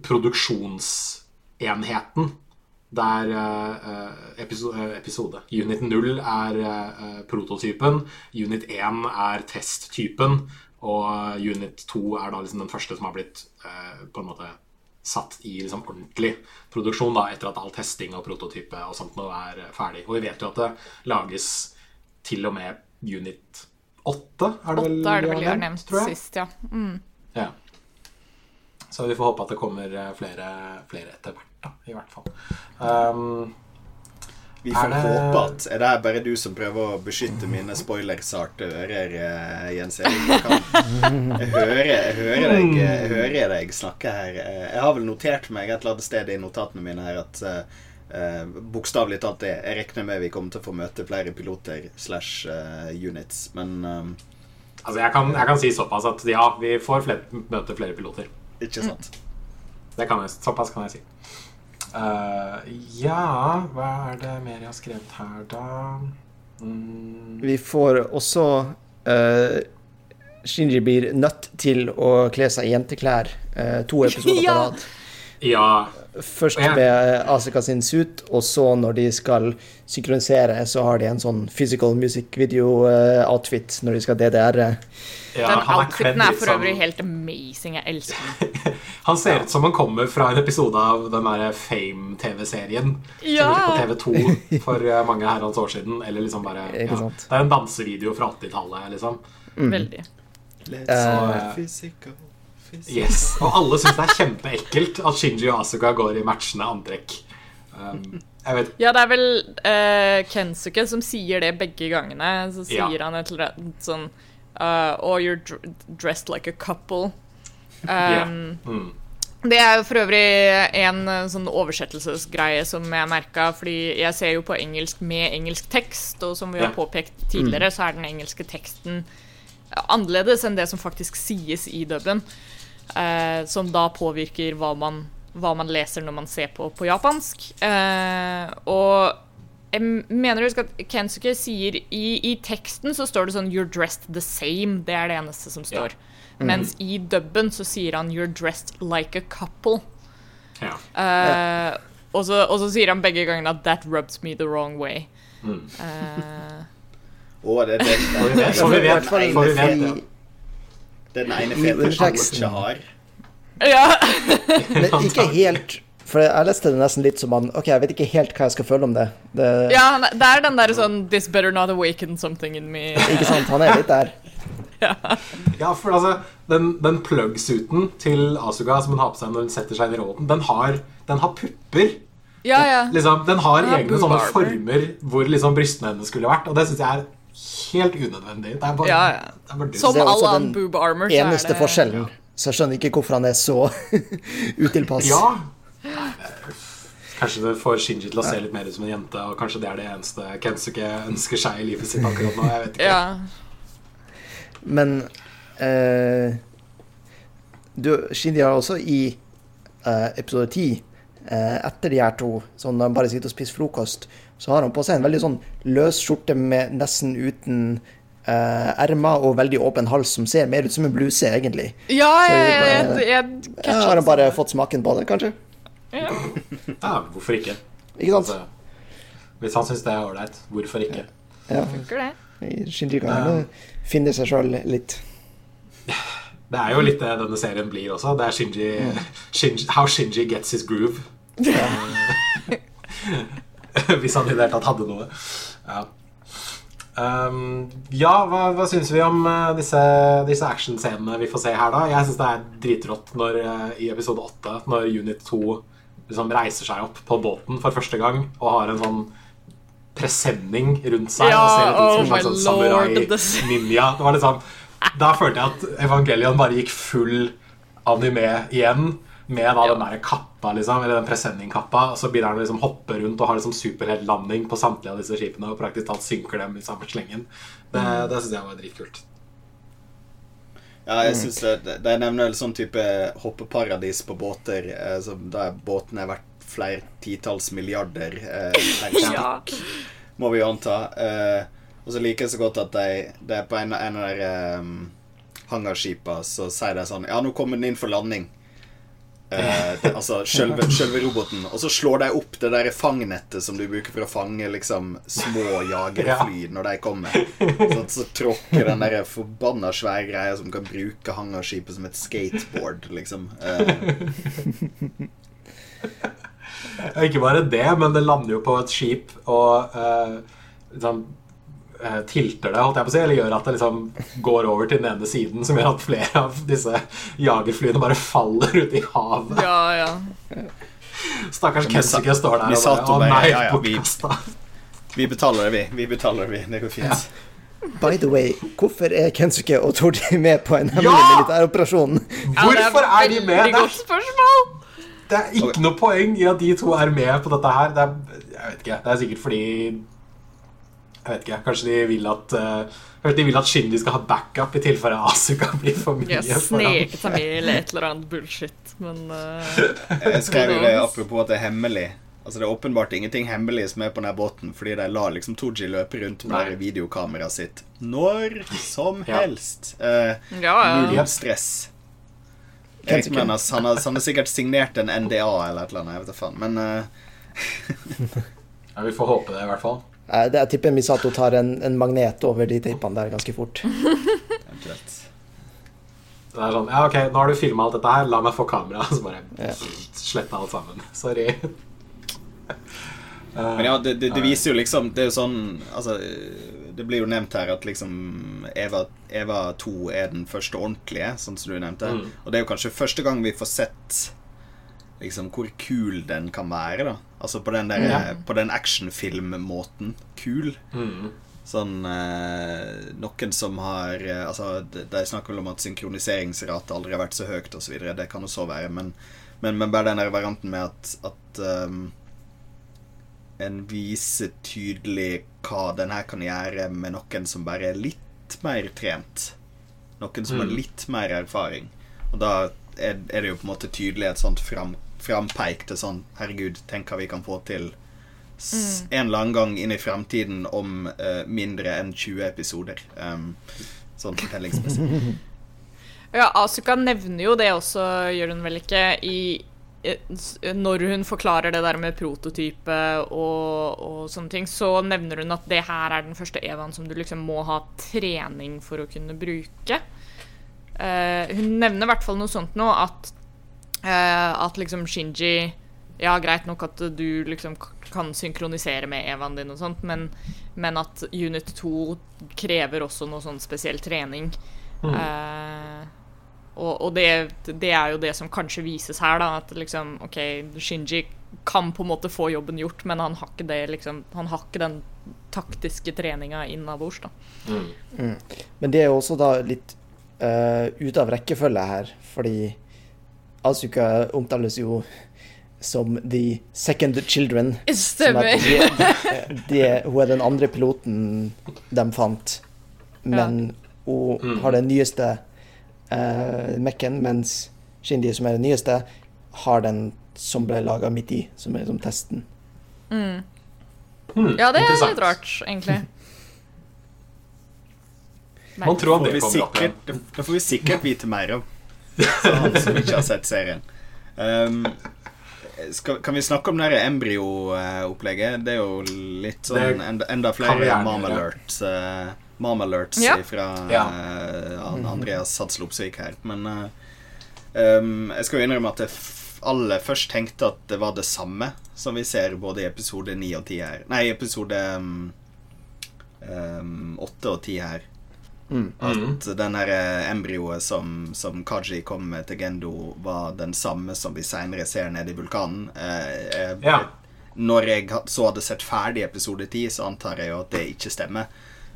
produksjonsenheten der uh, episode, episode, Unit 0 er prototypen, Unit 1 er testtypen, og Unit 2 er da liksom den første som har blitt på en måte satt i liksom ordentlig produksjon da, etter at all testing og prototype og sånt nå er ferdig. Og vi vet jo at det lages til og med Unit 8, er det vel? 8 er det vel de har nevnt sist, ja. Mm. ja. Så vi får håpe at det kommer flere, flere etter hvert da, i hvert fall. Um, vi får det... håpe at Er det bare du som prøver å beskytte mine spoilersarte ører, eh, Jens Erik? Jeg, hører, jeg, hører deg, jeg hører deg snakke her. Eh, jeg har vel notert meg et eller annet sted i notatene mine her at uh, bokstavelig talt det Jeg regner med vi kommer til å få møte flere piloter slash units, men um, Altså, jeg kan, jeg kan, si såpass at ja, vi får flere, møte flere piloter. Ikke sant? Mm. Det kan jeg, såpass kan jeg si. Uh, ja Hva er det mer jeg har skrevet her, da? Mm. Vi får også uh, Shinji blir nødt til å kle seg i jenteklær uh, to episoder på rad. Ja. Først med Asika sin suit, og så når de skal synkronisere, så har de en sånn physical music video-outfit når de skal DDR-e. Ja, den outfiten er for øvrig helt amazing. Jeg elsker den. han ser ut som han kommer fra en episode av den der Fame-TV-serien. Ja. Som gikk på TV2 for eh, mange herrens år siden. Eller liksom bare ja. Det er en dansevideo fra 80-tallet, liksom. Mm. Veldig. Let's uh, physical. Yes, Og alle syns det er kjempeekkelt at Shinji og Asuka går i matchende antrekk. Um, ja, det er vel uh, Kensuke som sier det begge gangene. Så sier ja. han et eller annet sånn uh, Or you're dressed like a couple. Um, yeah. mm. Det er for øvrig en uh, sånn oversettelsesgreie som jeg merka, fordi jeg ser jo på engelsk med engelsk tekst, og som vi har påpekt tidligere, så er den engelske teksten annerledes enn det som faktisk sies i dubben. Uh, som da påvirker hva man, hva man, leser når man ser på på japansk. Uh, og jeg mener du at Kensuke sier i, i, teksten så står det sånn 'You're dressed the same'. Det er det eneste som står. Ja. Mm. Mens i dubben så sier han 'You're dressed like a couple'. Ja. Uh, og, så, og, så, sier han begge gangene at 'That rubs me the wrong way'. Mm. Uh, oh, det, det, det, For vi vet, for vi vet, den ene feten ikke har. Ja. Men ikke helt For jeg leste det nesten litt som han OK, jeg vet ikke helt hva jeg skal føle om det. det ja, det er den derre sånn This better not awaken something in me. ikke sant? Han er litt der. ja. ja, for altså Den, den plug-suiten til Asuka som hun har på seg når hun setter seg inn i roboten, den har, den har pupper. Ja, ja. Liksom, den har ja, egne sånne former hvor liksom brystene hennes skulle vært, og det syns jeg er helt unødvendig. Det er bare, ja, ja. Det er bare Som all annen boob armor. Så eneste det... forskjellen. Så jeg skjønner ikke hvorfor han er så utilpass. Ja. Kanskje det får Shinji til å se litt mer ut som en jente, og kanskje det er det eneste Kensuke ønsker seg i livet sitt akkurat nå. Jeg vet ikke. Ja. Men eh, du, Shindy har også i eh, episode ti, eh, etter de her to, sånn når han bare sitter og spiser frokost, så har han på seg en veldig sånn løs skjorte med nesten uten uh, ermer og veldig åpen hals, som ser mer ut som en bluse, egentlig. Ja, jeg, jeg jeg, jeg, har han bare fått smaken på det, kanskje? ja. Ja, hvorfor ikke? Ikke sant? Altså, hvis han syns det er ålreit, hvorfor ikke? Ja. Funker det? Shinji kan gjerne finne seg sjøl litt. Det er jo litt det denne serien blir også. Det er Shinji, Shinji How Shinji gets his groove. Hvis han i det hele tatt hadde noe. Ja, um, ja hva, hva syns vi om eh, disse, disse actionscenene vi får se her, da? Jeg syns det er dritrått når, eh, i episode 8, når Unit 2 liksom reiser seg opp på båten for første gang og har en sånn presenning rundt seg. Ja, og ser ut som en slags sånn samurai-ninja. Det var liksom Da følte jeg at Evangelion bare gikk full anime igjen. Med da den der kappa, liksom, eller den presenningkappa. Og så begynner han å liksom hoppe rundt og har liksom superheltlanding på samtlige av disse skipene. Og praktisk talt synker dem i samme slengen. Det, det syns jeg var dritkult. Ja, jeg synes det, det- De nevner en sånn type hoppeparadis på båter, eh, som der båtene har verdt flere titalls milliarder eh, per Ja. må vi jo anta. Eh, og så liker jeg så godt at de, de på en, en av de um, hangarskipa, så sier de sånn Ja, nå kommer den inn for landing. Eh, det, altså selve, selve roboten. Og så slår de opp det der fangnettet som du bruker for å fange liksom små jagerfly når de kommer. Så, så tråkker den der forbanna svære greia som kan bruke hangarskipet som et skateboard, liksom. Eh, ikke bare det, men det lander jo på et skip og uh, liksom eh, tilter det, holdt jeg på å si, eller gjør at det liksom går over til den ene siden, som gjør at flere av disse jagerflyene bare faller ut i havet. Ja, ja. Stakkars Kensuke står der og bare Å nei, ja, ja, vi- bortkasta. vi betaler det, vi. Vi betaler det, vi. Det går fint. By the way, hvorfor er Kensuke og Tordi med på en hemmelig Ja! militæroperasjon? Hvorfor er de med? Veldig Det er, et godt spørsmål. Det er ikke noe poeng i at de to er med på dette her. Det er, jeg vet ikke. Det er sikkert fordi Jeg vet ikke. Kanskje de vil at uh, Kanskje de vil at Shindy skal ha backup i tilfelle Asuka blir for mye. Ja, sneket seg med eller et eller annet bullshit, men uh, Jeg skrev jo det apropos at det er hemmelig. Altså Det er åpenbart ingenting hemmelig som er på denne båten, fordi de lar liksom Tooji løpe rundt med videokameraet sitt når som Ja. helst. Eh, Ja, ja. Null stress. Menas, han har, han har sikkert signert en NDA eller et eller annet. Jeg vet da faen. Men uh... Ja, vi får håpe det, i hvert fall. Det- Jeg tipper Misato tar en, en magnet over de teipene der ganske fort. eventuelt. Det er sånn, ja ok, nå har du filma alt dette her, la meg få kamera. Så bare Ja. slette alt sammen. Sorry. Men ja, det, det, det viser jo liksom Det er jo sånn Altså, det blir jo nevnt her at liksom Eva, Eva 2 er den første ordentlige, sånn som du nevnte. Mm. Og det er jo kanskje første gang vi får sett liksom hvor kul den kan være, da. Altså på den der Ja. På den actionfilm-måten. Kul. Mm. Sånn eh, Noen som har eh, Altså, de, snakker vel om at synkroniseringsrate aldri har vært så høyt, osv. Det kan jo så være, men, men, men bare den der varianten med at, at ehm, en viser tydelig hva den her kan gjøre med noen som bare er litt mer trent. Noen som har Mm. litt mer erfaring. Og da er, er det jo på en måte tydelig et sånt fram, frampeik til sånn Herregud, tenk hva vi kan få til s en eller annen gang inn i fremtiden om uh, mindre enn 20 episoder. Um, sånn fortellingsmessig. Ja, Asuka nevner jo det også, gjør hun vel ikke, i Når hun forklarer det der med prototype og, og sånne ting, så nevner hun at det her er den første Evaen som du liksom må ha trening for å kunne bruke. Uh, hun nevner i hvert fall noe sånt nå, at, uh, at liksom Shinji Ja, greit nok at du liksom kan synkronisere med Evaen din og sånt, men, men at Unit 2 krever også noe sånn spesiell trening. Eh, og og det, det er jo det som kanskje vises her, da. At liksom, OK, Shinji kan på en måte få jobben gjort, men han har ikke det liksom Han har ikke den taktiske treninga innabords, da. Mm. Men det er jo også da litt uh, ute av rekkefølge her, fordi Asuka omtales jo som The Second Children. Stemmer. De, de, de, hun er den andre piloten de fant, men ja. hun mm. har den nyeste uh, Mekken, mens Shindy, som er det nyeste, har den som ble laga midt i, som er liksom testen. Mm. Hmm, ja, det er litt rart, egentlig. Man tror det kommer sikkert, Det får vi sikkert vite mer om, så han som ikke har sett serien. Um, skal, kan vi snakke om det embryo-opplegget? Det er jo litt sånn enda, enda flere Marmalert. alerts. Uh, mom alerts ja. fra ja. uh, Andreas Hadslopsvik her. Men uh, um, jeg skal jo innrømme at jeg aller først tenkte at det var det samme som vi ser både i episode 9 og 10 her. Nei, episode um, um, 8 og 10 her. Mm. At mm. den her eh, embryoet som, som, Kaji kom med til Gendo, var den samme som vi seinere ser nede i vulkanen. Eh, eh, ja. Når jeg så hadde sett ferdig episode 10, så antar jeg jo at det ikke stemmer.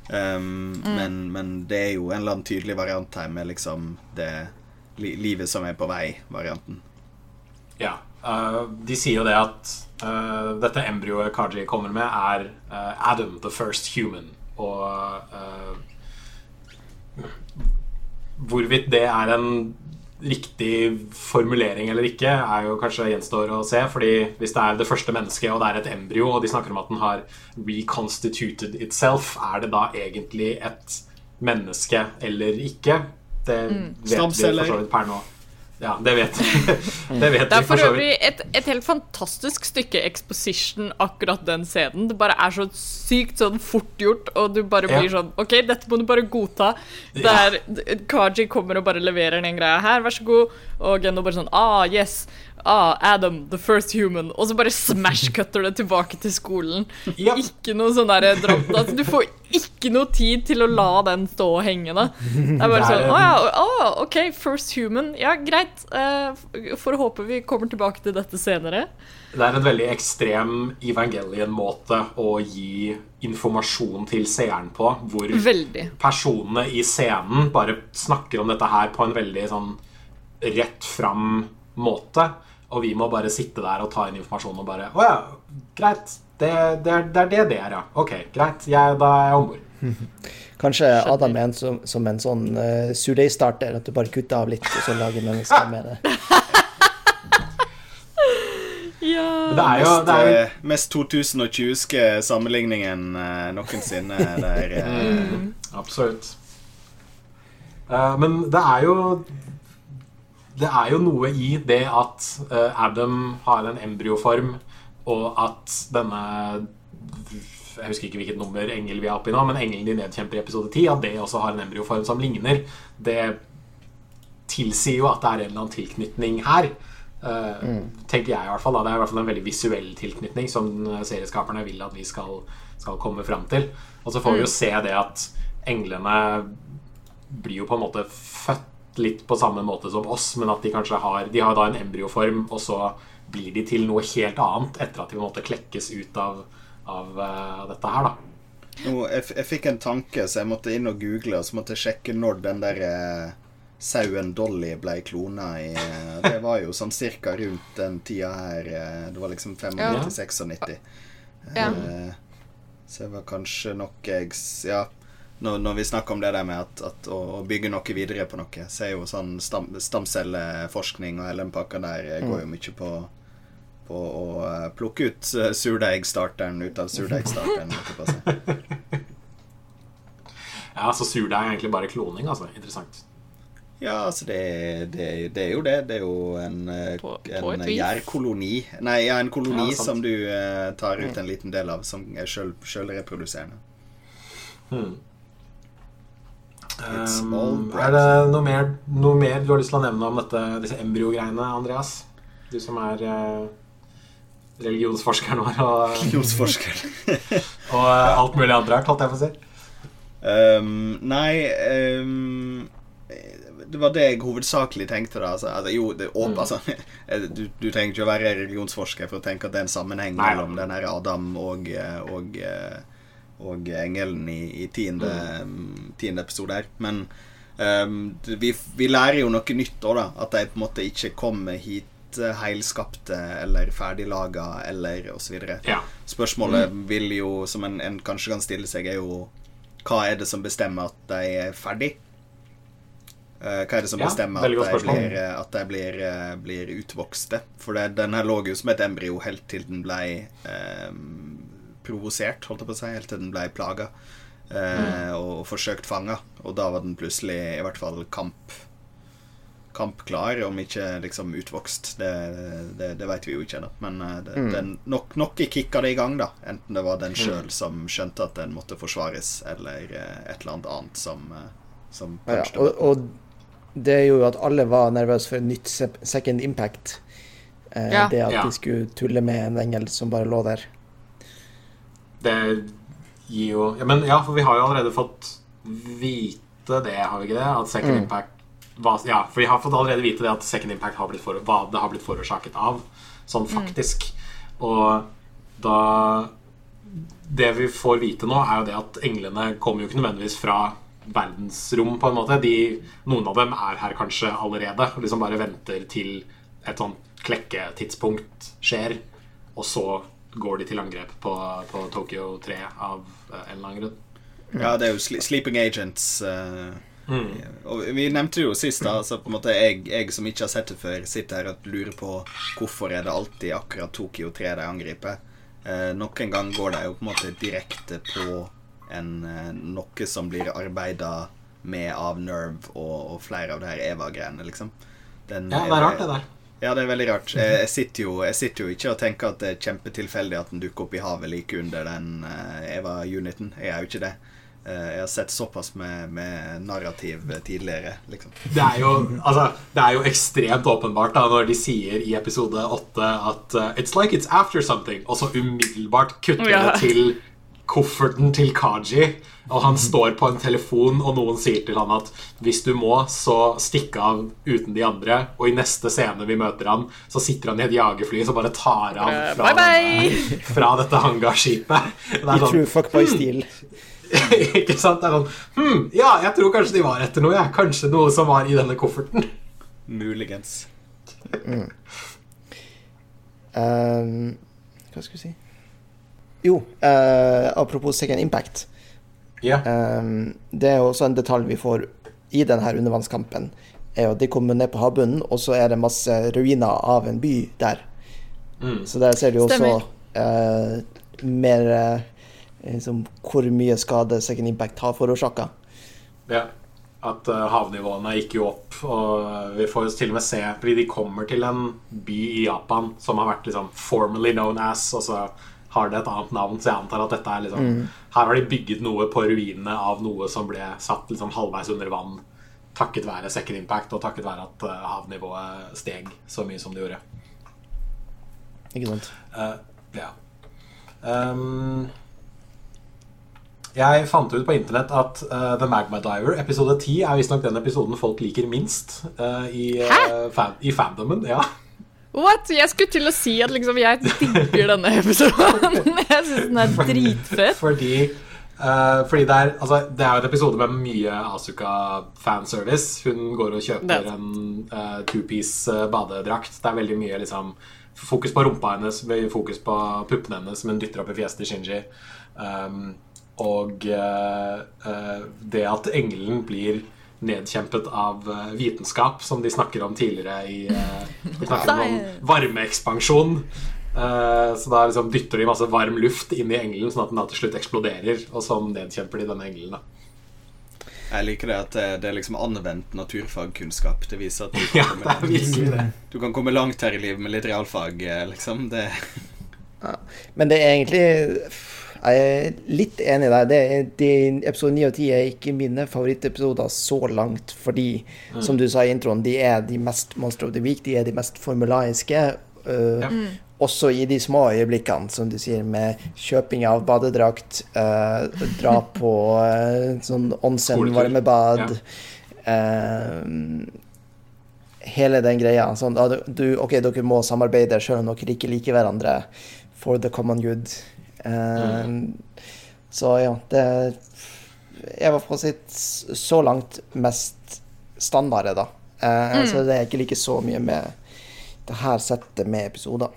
Um, mm. men, men, det er jo en eller annen tydelig variant her med liksom det li livet som er på vei-varianten. Ja. Uh, de sier jo det at uh, dette embryoet Kaji kommer med, er uh, Adam the first human. Og Hvorvidt det er en riktig formulering eller ikke, er jo kanskje gjenstår å se. fordi hvis det er det første mennesket, og det er et embryo, og de snakker om at den har reconstituted itself, er det da egentlig et menneske eller ikke? Det mm. vet vi for så vidt per nå. Ja, det vet, det vet Det er for øvrig et, et, helt fantastisk stykke exposition, akkurat den scenen. Det bare er så sykt sånn fort gjort, og du bare blir ja. sånn OK, dette må du bare godta. Der ja. Kaji kommer og bare leverer den greia her, vær så god. Og Geno bare sånn Ah, yes ah, Adam, the first human, og så bare smash-cutter det tilbake til skolen. Yep. Ikke noe sånn der. Altså, du får ikke noe tid til å la den stå og henge, da. Det er bare sånn Å ja, oh, OK, first human. Ja, greit. Uh, får håpe vi kommer tilbake til dette senere. Det er en veldig ekstrem evangelien-måte å gi informasjon til seeren på, hvor veldig. personene i scenen bare snakker om dette her på en veldig sånn rett fram måte. Og vi må bare sitte der og ta inn informasjon og bare Å ja, greit. Det, det, er, det, er det det er, ja. Ok, greit. Jeg, da er jeg om bord. Kanskje Adam er en som, som en sånn uh, surdeigstarter, at du bare kutter av litt, og så lager mennesker med det. ja. Det er jo, det er jo... Mest, 2020-ske sammenligningen uh, noensinne der. Uh... Mm, absolutt. Uh, men det er jo det er jo noe i det at uh, Adam har en embryoform, og at denne Jeg husker ikke hvilket nummer engel vi er oppe i nå, men engelen de nedkjemper i episode 10, at det også har en embryoform som ligner. Det tilsier jo at det er en eller annen tilknytning her. Uh, mm. Tenker jeg i hvert fall da. Det er i hvert fall en veldig visuell tilknytning som serieskaperne vil at vi skal, skal komme fram til. Og så får vi jo mm. se det at englene blir jo på en måte født litt på samme måte som oss, men at de kanskje har De har da en embryoform, og så blir de til noe helt annet etter at de på en måte klekkes ut av, av uh, dette her, da. Nå, jeg, jeg, fikk en tanke, så jeg måtte inn og google, og så måtte jeg sjekke når den der uh, sauen Dolly ble klona i uh, Det var jo sånn cirka rundt den tida her. det var liksom 95-96. Ja. så det var kanskje nok jeg Ja når, når, vi snakker om det der med at, at å, å, bygge noe videre på noe, så er jo sånn stam, stamcelleforskning og hele den pakka der mm. går jo mye på, på å uh, plukke ut uh, surdeigstarteren ut av surdeigstarteren. ja, så surdeig er egentlig bare kloning, altså. Interessant. Ja, altså det, det, det, er jo det. Det er jo en, eh, på, på en gjærkoloni. Nei, ja, en koloni ja, som du eh, tar ut mm. en liten del av, som er sjølreproduserende. Hmm. Um, er det noe mer, noe mer, du har lyst til å nevne om dette, disse embryogreiene, Andreas? Du som er uh, religionsforskeren vår. Og, religionsforskeren. og uh, alt mulig andre rart, holdt jeg på å si. Um, nei um, Det var det jeg hovedsakelig tenkte. da altså, altså, Jo, det, mm. altså, du, du, trenger ikke å være religionsforsker for å tenke at det er en sammenheng nei. mellom den her Adam og, eh, og uh, og engelen i, i tiende, mm. tiende, episode her. Men um, vi, vi, lærer jo noe nytt òg, da. At de på en måte ikke kommer hit helt uh, heilskapte eller ferdiglaga eller osv. Ja. Spørsmålet mm. vil jo, som en, en, kanskje kan stille seg, er jo hva er det som bestemmer at de er ferdig? Uh, hva er det som ja, bestemmer at de, blir, at de blir, uh, blir, utvokste? For det, den her lå jo som et embryo helt til den ble um, provosert, holdt jeg på å si, helt til den ble plaga eh, mm. og forsøkt fanga. Og da var den plutselig i hvert fall kamp kampklar, om ikke liksom utvokst. Det, det, det vet vi jo ikke ennå. Men det, mm. den, nok, nok kicka det i gang, da. Enten det var den sjøl mm. som skjønte at den måtte forsvares, eller et eller annet annet som, som ja, og, og, det er jo at alle var nervøse for nytt second impact. Eh, ja. Det at ja. de skulle tulle med en engel som bare lå der. Det gir jo ja, Men ja, for vi har jo allerede fått vite det, har vi ikke det? At second mm. impact var, Ja, for vi har fått allerede vite det at second impact har blitt for, hva det har blitt forårsaket av. Sånn mm. faktisk. Mm. Og da Det vi får vite nå, er jo det at englene kommer jo ikke nødvendigvis fra verdensrom, på en måte. De, noen av dem er her kanskje allerede og liksom bare venter til et sånn klekketidspunkt skjer, og så går de til angrep på, på Tokyo 3 av uh, en eller annen grunn. Ja, det er jo Sleeping Agents. Uh, mm. Og vi nevnte det jo sist, da. så på en måte jeg, jeg, som ikke har sett det før, sitter her og lurer på hvorfor er det alltid akkurat Tokyo 3 de angriper. Uh, Noen gang går de jo på en måte direkte på en, uh, noe som blir arbeida med av Nerve og, og flere av de her Eva-greiene, liksom. Den, ja, det er rart, det der. Ja, det er veldig rart. Jeg, jeg, sitter jo, jeg, sitter jo, ikke og tenker at det er kjempetilfeldig at den dukker opp i havet like under den uh, Eva-uniten. Jeg er jo ikke det. Uh, jeg har sett såpass med, med narrativ tidligere, liksom. Det er, jo, altså, det er jo ekstremt åpenbart da når de sier i episode åtte at uh, It's like it's after something, og så umiddelbart kutter ja. det til kofferten til Kaji, og han står på en telefon, og noen sier til han at hvis du må, så stikk av uten de andre. Og i neste scene vi møter han, så sitter han i et jagerfly som bare tar av eh, fra, bye bye. fra dette hangarskipet. I sånn, true fuckboy-stil. Hmm. ikke sant? Det er sånn Hm, ja, jeg tror kanskje de var etter noe. Ja. Kanskje noe som var i denne kofferten. Muligens. Mm. Um, hva skal vi si jo, uh, apropos Second Impact. Ja. Um, det er også en detalj vi får i denne undervannskampen. er at De kommer ned på havbunnen, og så er det masse ruiner av en by der. Mm. Så der ser du også uh, mer uh, liksom, hvor mye skade Second Impact har forårsaka. Ja. At uh, havnivåene gikk jo opp. Og vi får jo til og med se Fordi de kommer til en by i Japan som har vært liksom formally known as. Og så har det et annet navn, så jeg antar at dette er liksom mm. Her har de bygget noe på ruinene av noe som ble satt liksom halvveis under vann takket være second impact, og takket være at uh, havnivået steg så mye som det gjorde. Ikke sant. Uh, ja. Um, jeg fant ut på internett at uh, The Magma Diver episode 10 er visstnok den episoden folk liker minst i, fan, i fandomen. Ja. What? Jeg skulle til å si at liksom jeg digger denne episoden. jeg syns den er dritfett. Fordi, uh, fordi det, er, altså, det er jo en episode med mye Asuka fanservice. Hun går og kjøper en uh, two-piece uh, badedrakt. Det er veldig mye liksom, fokus på rumpa hennes, fokus på puppene hennes som hun dytter opp i fjeset til Shinji. Um, og det at engelen blir nedkjempet av uh, vitenskap, som de snakker om tidligere i uh, De snakker om varmeekspansjon. Uh, så da liksom dytter de masse varm luft inn i engelen, sånn at den da til slutt eksploderer. Og sånn nedkjemper de denne engelen. da jeg liker det at det er liksom anvendt naturfagkunnskap. Det viser at du kan, ja, komme, du kan komme langt her i livet med litt realfag, liksom. Det. Ja. Men det er egentlig jeg er litt enig der. Det, det, episode 9 og 10 er ikke mine favorittepisoder så langt, fordi, mm. som du sa i introen, de er de mest Monster of the Week, de er de mest formulaiske. Uh, ja. mm. Også i de små øyeblikkene, som du sier, med kjøping av badedrakt, uh, dra på uh, sånn onsen, varmebad ja. Hele den greia. Sånn, du, OK, dere må samarbeide selv om dere ikke liker hverandre. For the common good. Mm. Så ja, det var i hvert sitt så langt mest standardet, da. Uh, mm. Så det er ikke like så mye med det her settet med episoder.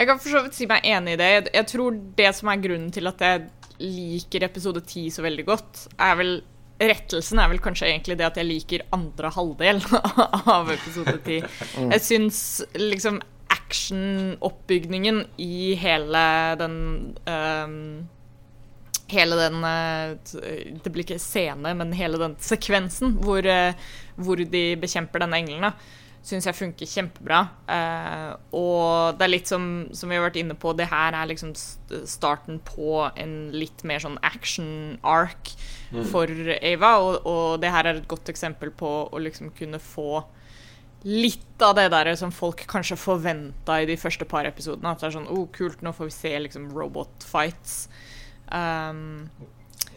Jeg kan for så vidt si meg enig i det. Jeg tror det som er grunnen til at jeg liker episode ti så veldig godt, er vel Rettelsen er vel kanskje egentlig det at jeg liker andre halvdel av episode ti. Mm. Jeg syns liksom actionoppbygningen i hele den um, hele den eh, Det blir ikke scene, men hele den sekvensen hvor, eh, hvor de bekjemper denne engelen, syns jeg funker kjempebra. Uh, og det er litt som, som vi har vært inne på, det her er liksom starten på en litt mer sånn action-ark mm. for Ava, og, og, det her er et godt eksempel på å liksom kunne få litt av det der som folk kanskje forventa i de første par episodene. At det er sånn oh, kult, nå får vi se liksom robot fights. Um,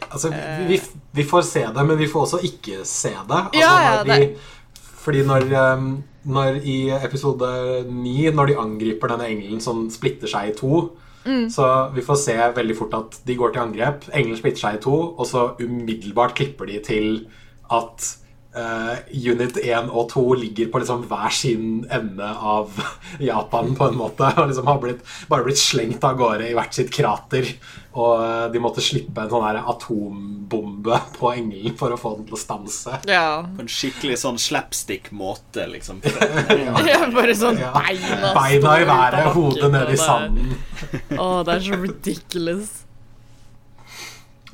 altså, vi, vi, vi, får se det, men vi får også ikke se det. Altså, ja, ja, det. fordi når, um, når i episode ni, når de angriper denne engelen som splitter seg i to mm. Så vi får se veldig fort at de går til angrep. Engelen splitter seg i to, og så umiddelbart klipper de til at Uh, unit 1 og 2 ligger på liksom hver sin ende av Japan, på en måte. Og liksom har blitt, bare blitt slengt av gårde i hvert sitt krater. Og uh, de måtte slippe en sånn her atombombe på engelen for å få den til å stanse. Ja. På en skikkelig sånn slapstick-måte, liksom. ja, bare sånn ja. beina Beina i været, hodet ned i sanden. Å, oh, det er så ridiculous.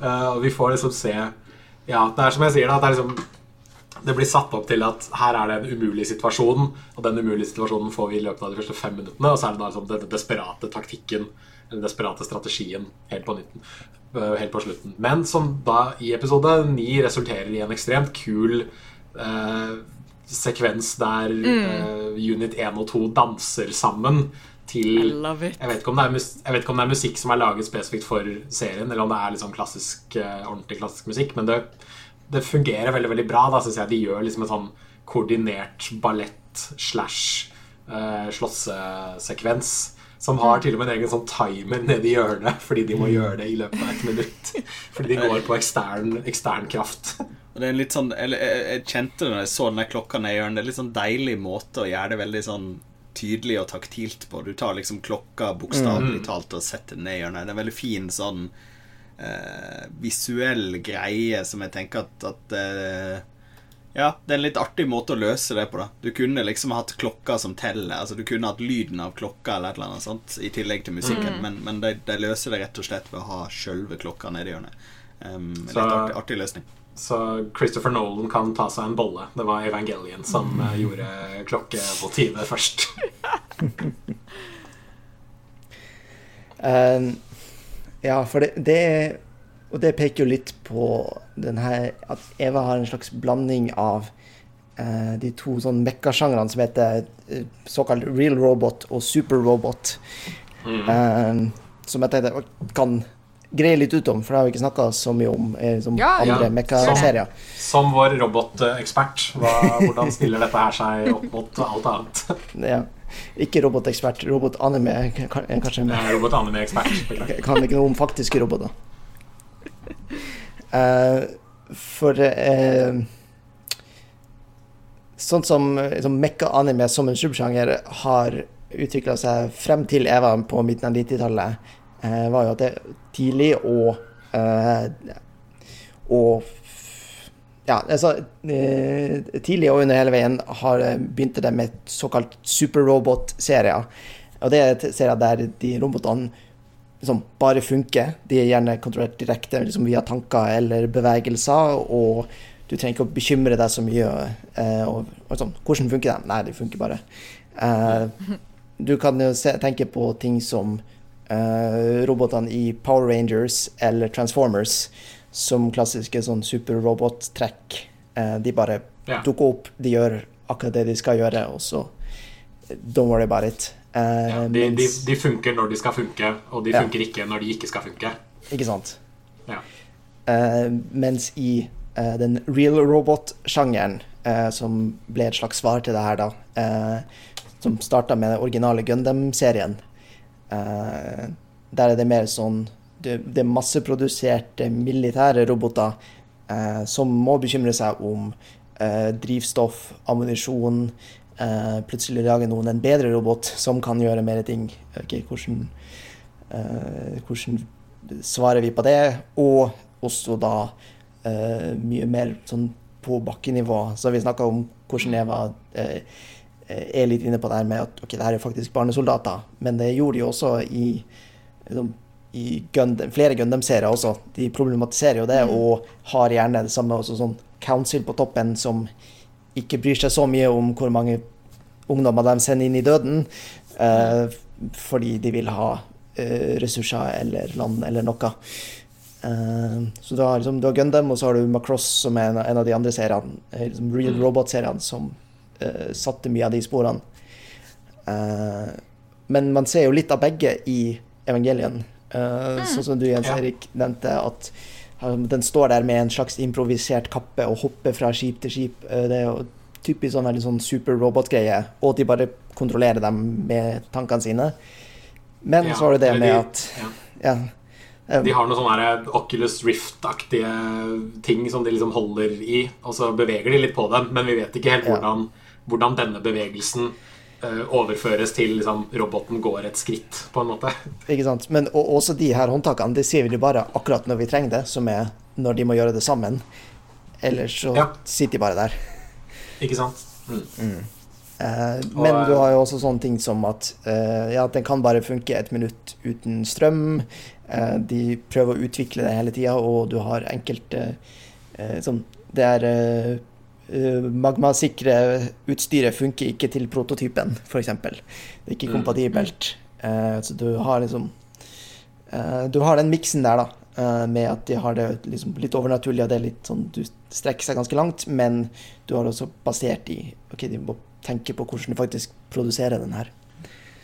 Uh, og vi får liksom se Ja, det er som jeg sier, da. Det er liksom det blir satt opp til at her er det en umulig situasjon, og den umulige situasjonen får vi i løpet av de første fem minuttene, og så er det da liksom den desperate taktikken, den desperate strategien, helt på, nytten, øh, helt på slutten. Men som da i episode ni resulterer i en ekstremt kul eh, sekvens der mm. eh, Unit 1 og 2 danser sammen til jeg vet, er, jeg vet, ikke om det er musikk som er laget spesifikt for serien, eller om det er liksom klassisk, ordentlig klassisk musikk, men det det fungerer veldig veldig bra. Da synes jeg De gjør liksom en sånn koordinert ballett slash uh, slåssesekvens. Som har til og med en egen sånn timer nede i hjørnet fordi de må mm. gjøre det i løpet av et minutt. Fordi de går på ekstern, ekstern kraft. Det er en litt sånn, jeg, jeg kjente det når jeg så den klokka nede i hjørnet. Det er litt sånn deilig måte å gjøre det veldig sånn tydelig og taktilt på. Du tar liksom klokka bokstavelig mm. talt og setter den ned i hjørnet. Det er en veldig fin sånn eh, visuell greie som jeg tenker at, at eh, Ja, det er en litt artig måte å løse det på. da Du kunne liksom hatt klokka som teller. Altså Du kunne hatt lyden av klokka eller et eller annet sånt i tillegg til musikken, mm. men, men de, de, løser det rett og slett ved å ha sjølve klokka nedi hjørnet. Um, litt artig, artig løsning. Så Christopher Nolan kan ta seg en bolle. Det var Evangelion som mm. gjorde klokkemotivet først. um, Ja, for det, det, Og det peker jo litt på den her At Eva har en slags blanding av eh, de to sånn mekkasjangrene som heter eh, såkalt real robot og super robot. Mm. Eh, som jeg tenkte kan greie litt ut om, for det har vi ikke snakka så mye om i liksom, ja, andre ja. mekkaserier. Som, som vår robotekspert, hvordan stiller dette her seg opp mot alt annet? ja. Ikke robotekspert, robotanime kanskje. Med. Robotanime-ekspert. Kan ikke noe om faktiske roboter. Uh, for uh, Sånn som liksom, mekka-anime som en subsjanger har utvikla seg frem til Eva på midten av 90-tallet, uh, var jo at det tidlig og og ja, altså, eh, tidlig og under hele veien har begynte det med såkalt superrobot-serier. Og det er serier der de robotene liksom bare funker. De er gjerne kontrollert direkte liksom via tanker eller bevegelser, og du trenger ikke å bekymre deg så mye. Eh, og, og sånn, Hvordan funker de? Nei, de funker bare. Eh, du kan jo se, tenke på ting som eh, robotene i Power Rangers eller Transformers som klassiske sånn superrobot-trekk. Eh, de bare ja. dukker opp, de gjør akkurat det de skal gjøre, og så don't worry about it. Eh, ja, de, mens, de, de, funker når de skal funke, og de funker ikke når de ikke skal funke. Ikke sant. Ja. Eh, mens i eh, den real robot-sjangeren, eh, som ble et slags svar til det her, da, eh, som starta med den originale Gundam-serien, der er det mer sånn det, masseproduserte militære roboter eh, som må bekymre seg om eh, drivstoff, ammunisjon, eh, plutselig lager noen en bedre robot som kan gjøre mer ting. Okay, hvordan, uh, hvordan, svarer vi på det? Og også da uh, mye mer sånn på bakkenivå. Så vi snakka om hvordan Eva er litt inne på det her med at ok, det her er faktisk barnesoldater. Men det gjorde de også i, liksom, i Gundam, flere Gundam-serier også. De problematiserer jo det, mm. og har gjerne det samme også sånn council på toppen som ikke bryr seg så mye om hvor mange ungdommer de sender inn i døden, uh, fordi de vil ha uh, ressurser eller land eller noe. Uh, så du har, liksom, du har Gundam, og så har du Macross, som er en, en av de andre seriene, liksom Real mm. Robot-seriene, som satte mye av de sporene. Men man ser jo litt av begge i Evangelien. Mm. Sånn som du, Jens Erik, nevnte, at den står der med en slags improvisert kappe og hopper fra skip til skip. Uh, det er jo typisk sånn veldig sånn super robot-greie, og de bare kontrollerer dem med tankene sine. Men ja, så har du det med de, at ja. ja. um, de har noen sånne Oculus Rift-aktige ting som de liksom holder i, og så beveger de litt på dem, men vi vet ikke helt hvordan, hvordan denne bevegelsen overføres til liksom, roboten går et skritt, på en måte. Ikke sant. Men også de her håndtakene, det sier vi bare akkurat når vi trenger det, som er når de må gjøre det sammen. Ellers så ja. sitter de bare der. Ikke sant. Mm. Mm. Eh, men og, du har jo også sånne ting som at eh, ja, den kan bare funke et minutt uten strøm. Eh, de prøver å utvikle det hele tida, og du har enkelte eh, sånn Det er eh, Eh, magmasikre utstyret funker ikke til prototypen, f.eks. Det er ikke mm. kompatibelt. Uh, så du har liksom uh, Du har den miksen der, da, med at de har det liksom litt overnaturlig, og det er litt sånn Du strekker seg ganske langt, men du har også basert i OK, de må tenke på hvordan de faktisk produserer den her.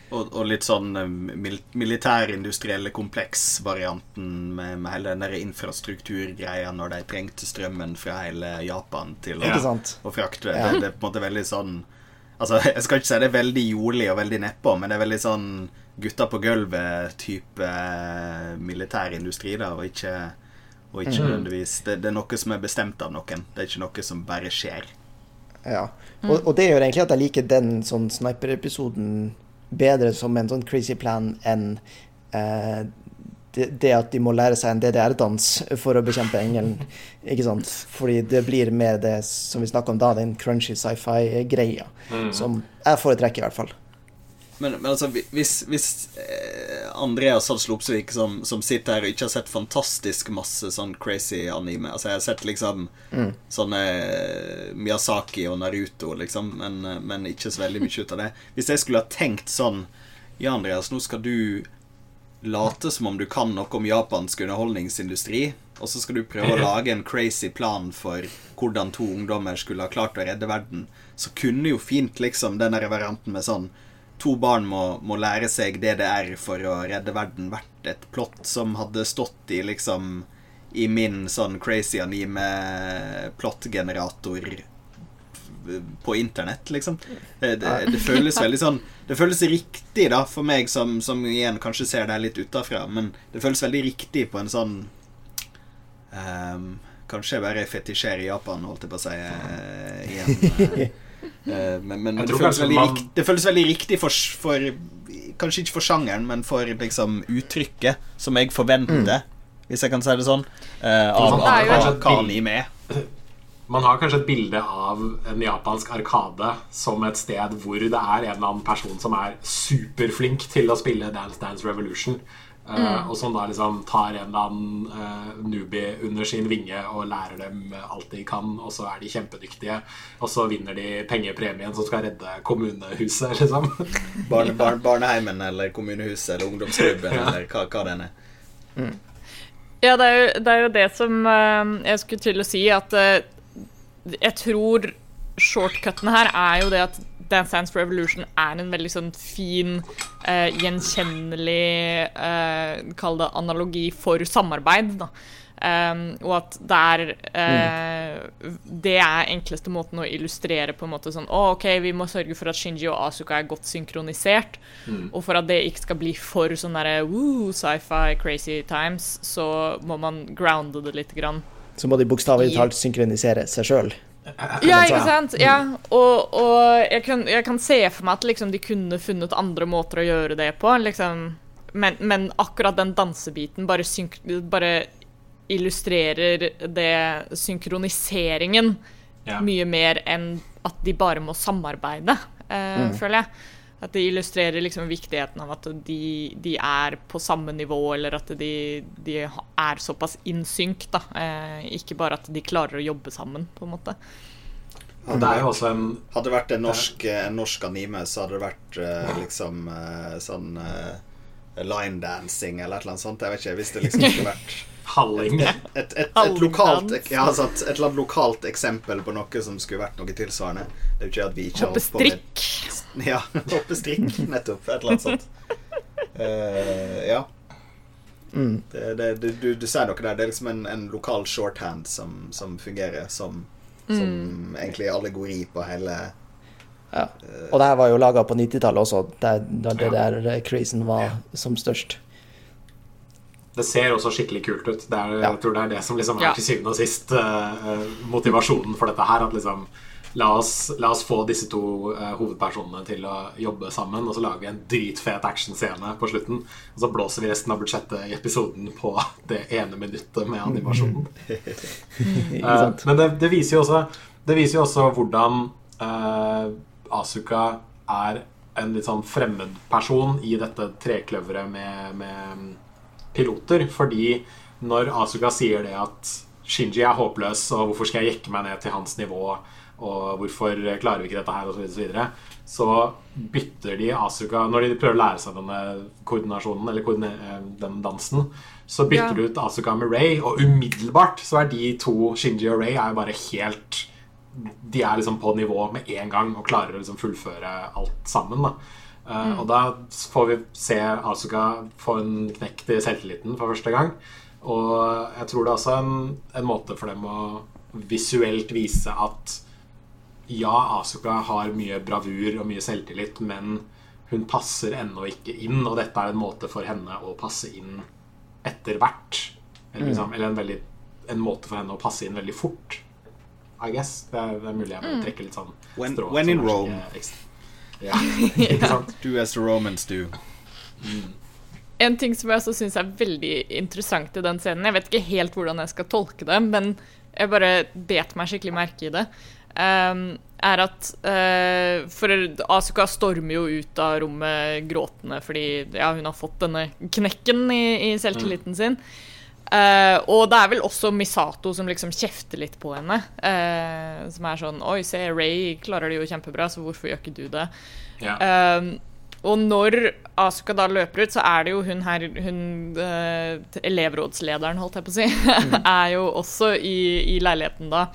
Og, og, litt sånn eh, mil militærindustrielle kompleks-varianten med, med, hele den der infrastrukturgreia når de trengte strømmen fra hele Japan til å, å frakte. Ja. Det, det, er på en måte veldig sånn Altså, Jeg skal ikke si det er veldig jordlig og veldig nedpå, men det er veldig sånn gutta på gulvet-type eh, militærindustri, da, og ikke, og ikke mm. nødvendigvis det, det, er noe som er bestemt av noen. Det er ikke noe som bare skjer. Ja, og, og det gjør egentlig at jeg liker den sånn sniper-episoden bedre som en sånn crazy plan enn eh, det, det, at de må lære seg en DDR-dans for å bekjempe engelen. Ikke sant? Fordi det blir mer det som vi snakka om da, den crunchy sci-fi-greia. Mm. Som jeg foretrekker, i hvert fall. Men, men altså, hvis, hvis eh, Andreas Halslopsvik, som, som sitter her og ikke har sett fantastisk masse sånn crazy anime Altså, jeg har sett liksom mm. sånne eh, Miyazaki og Naruto, liksom, men, eh, men, ikke så veldig mye ut av det. Hvis jeg skulle ha tenkt sånn Ja, Andreas, nå skal du late som om du kan noe om japansk underholdningsindustri, og så skal du prøve å lage en crazy plan for hvordan to ungdommer skulle ha klart å redde verden, så kunne jo fint liksom den der varianten med sånn to barn må, må, lære seg DDR for å redde verden vært et plott som hadde stått i liksom I min sånn crazy anime-plottgenerator på internett, liksom. Det, det, det, føles veldig sånn Det føles riktig, da, for meg som, som igjen kanskje ser det litt utafra, men det føles veldig riktig på en sånn um, Kanskje jeg bare fetisjerer Japan, holdt jeg på å si, uh, igjen. Uh, Eh, men, men det, føles man... rikt, det, føles veldig riktig for, for, Kanskje ikke for sjangeren, men for liksom uttrykket som jeg forventer, mm. hvis jeg kan si det sånn, uh, av, av, av Kani med. Man har kanskje et bilde av en japansk arkade som et sted hvor det er en eller annen person som er superflink til å spille Dance Dance Revolution. Mm. Uh, og som da liksom tar en eller annen uh, newbie under sin vinge og lærer dem alt de kan, og så er de kjempedyktige. Og så vinner de pengepremien som skal redde kommunehuset, liksom. Barne, bar, barneheimen eller kommunehuset eller ungdomsklubben ja. eller hva, hva det er. Mm. Ja, det er, jo, det er, jo, det som uh, jeg skulle til å si, at jeg tror shortcuten her er jo det at Dance Dance Revolution er en veldig sånn fin, uh, gjenkjennelig uh, Kall det analogi for samarbeid. da. Um, og at det er uh, Det er enkleste måten å illustrere på en måte sånn Å, OK, vi må sørge for at Shinji og Asuka er godt synkronisert. Mm. Og for at det ikke skal bli for sånn derre sci-fi, crazy times, så må man grounde det litt. Grann. Så må de bokstavelig talt synkronisere seg sjøl? Ja, ikke sant? Ja, og, og jeg, kan, jeg, kan, se for meg at liksom, de kunne funnet andre måter å gjøre det på. Liksom. Men, men, akkurat den dansebiten bare, bare illustrerer det synkroniseringen ja. mye mer enn at de bare må samarbeide, uh, mm. føler jeg. At det illustrerer liksom viktigheten av at de, de, er på samme nivå, eller at de, de er såpass innsynk. Da. Eh, ikke bare at de klarer å jobbe sammen, på en måte. Hadde det, en, hadde det vært en norsk, en norsk, anime, så hadde det vært eh, liksom eh, sånn eh, line dancing eller et eller annet sånt. Jeg vet ikke, Hvis det liksom skulle vært Halling. Et, et, et, et lokalt, ja, altså et, eller annet lokalt eksempel på noe som skulle vært noe tilsvarende. Det er jo ikke at vi ikke Hoppe strikk. Ja, hoppe strikk, nettopp. Et eller annet sånt. Uh, ja. Mm. Det, det, du, du, ser noe der. Det er liksom en, en lokal shorthand som, som fungerer som, som mm. egentlig allegori på hele ja. Og det her var jo laga på 90-tallet også, da det, det der crazen var som størst. Det ser også skikkelig kult ut. Er, ja. Jeg tror det er det som liksom er til syvende og sist uh, motivasjonen for dette her. At liksom la oss, la oss få disse to uh, hovedpersonene til å jobbe sammen, og så lager vi en dritfet actionscene på slutten. Og så blåser vi resten av budsjettet i episoden på det ene minuttet med animasjonen. uh, men det, det, viser jo også, det viser jo også hvordan Asuka er en litt sånn fremmed person i dette trekløveret med, med piloter. Fordi når Asuka sier det at Shinji er håpløs, og hvorfor skal jeg jekke meg ned til hans nivå, og hvorfor klarer vi ikke dette her, osv., så, videre, så bytter de Asuka Når de prøver å lære seg denne koordinasjonen, eller eh, den dansen, så bytter ja. de ut Asuka med Ray, og umiddelbart så er de to, Shinji og Ray, er jo bare helt De er liksom på nivå med en gang og klarer å liksom fullføre alt sammen. da mm. Og da får vi se Asuka få en knekk til selvtilliten for første gang. Og jeg tror det er også en, en måte for dem å visuelt vise at ja, Asuka har mye bravur og mye selvtillit, men hun passer ennå ikke inn, og dette er en måte for henne å passe inn etter hvert. Eller, mm. liksom, eller en, veldig, en, måte for henne å passe inn veldig fort. I guess. Det er, det er mulig jeg må trekke litt sånn strå. When in Rome. Ekstra. Ja, ikke sant? Do as the Romans do. Mm. En ting som jeg også syns er veldig interessant i den scenen, jeg vet ikke helt hvordan jeg skal tolke det, men jeg bare bet meg skikkelig merke i det, um, er at uh, For Asuka stormer jo ut av rommet gråtende fordi ja, hun har fått denne knekken i, i selvtilliten mm. Uh, og det er vel også Misato som liksom kjefter litt på henne. Uh, som er sånn Oi, se, Ray klarer det jo kjempebra, så hvorfor gjør ikke du det? Ja. Uh, og når Asuka da løper ut, så er det jo hun her hun, Elevrådslederen, holdt jeg på å si, mm. er jo også i, i leiligheten da.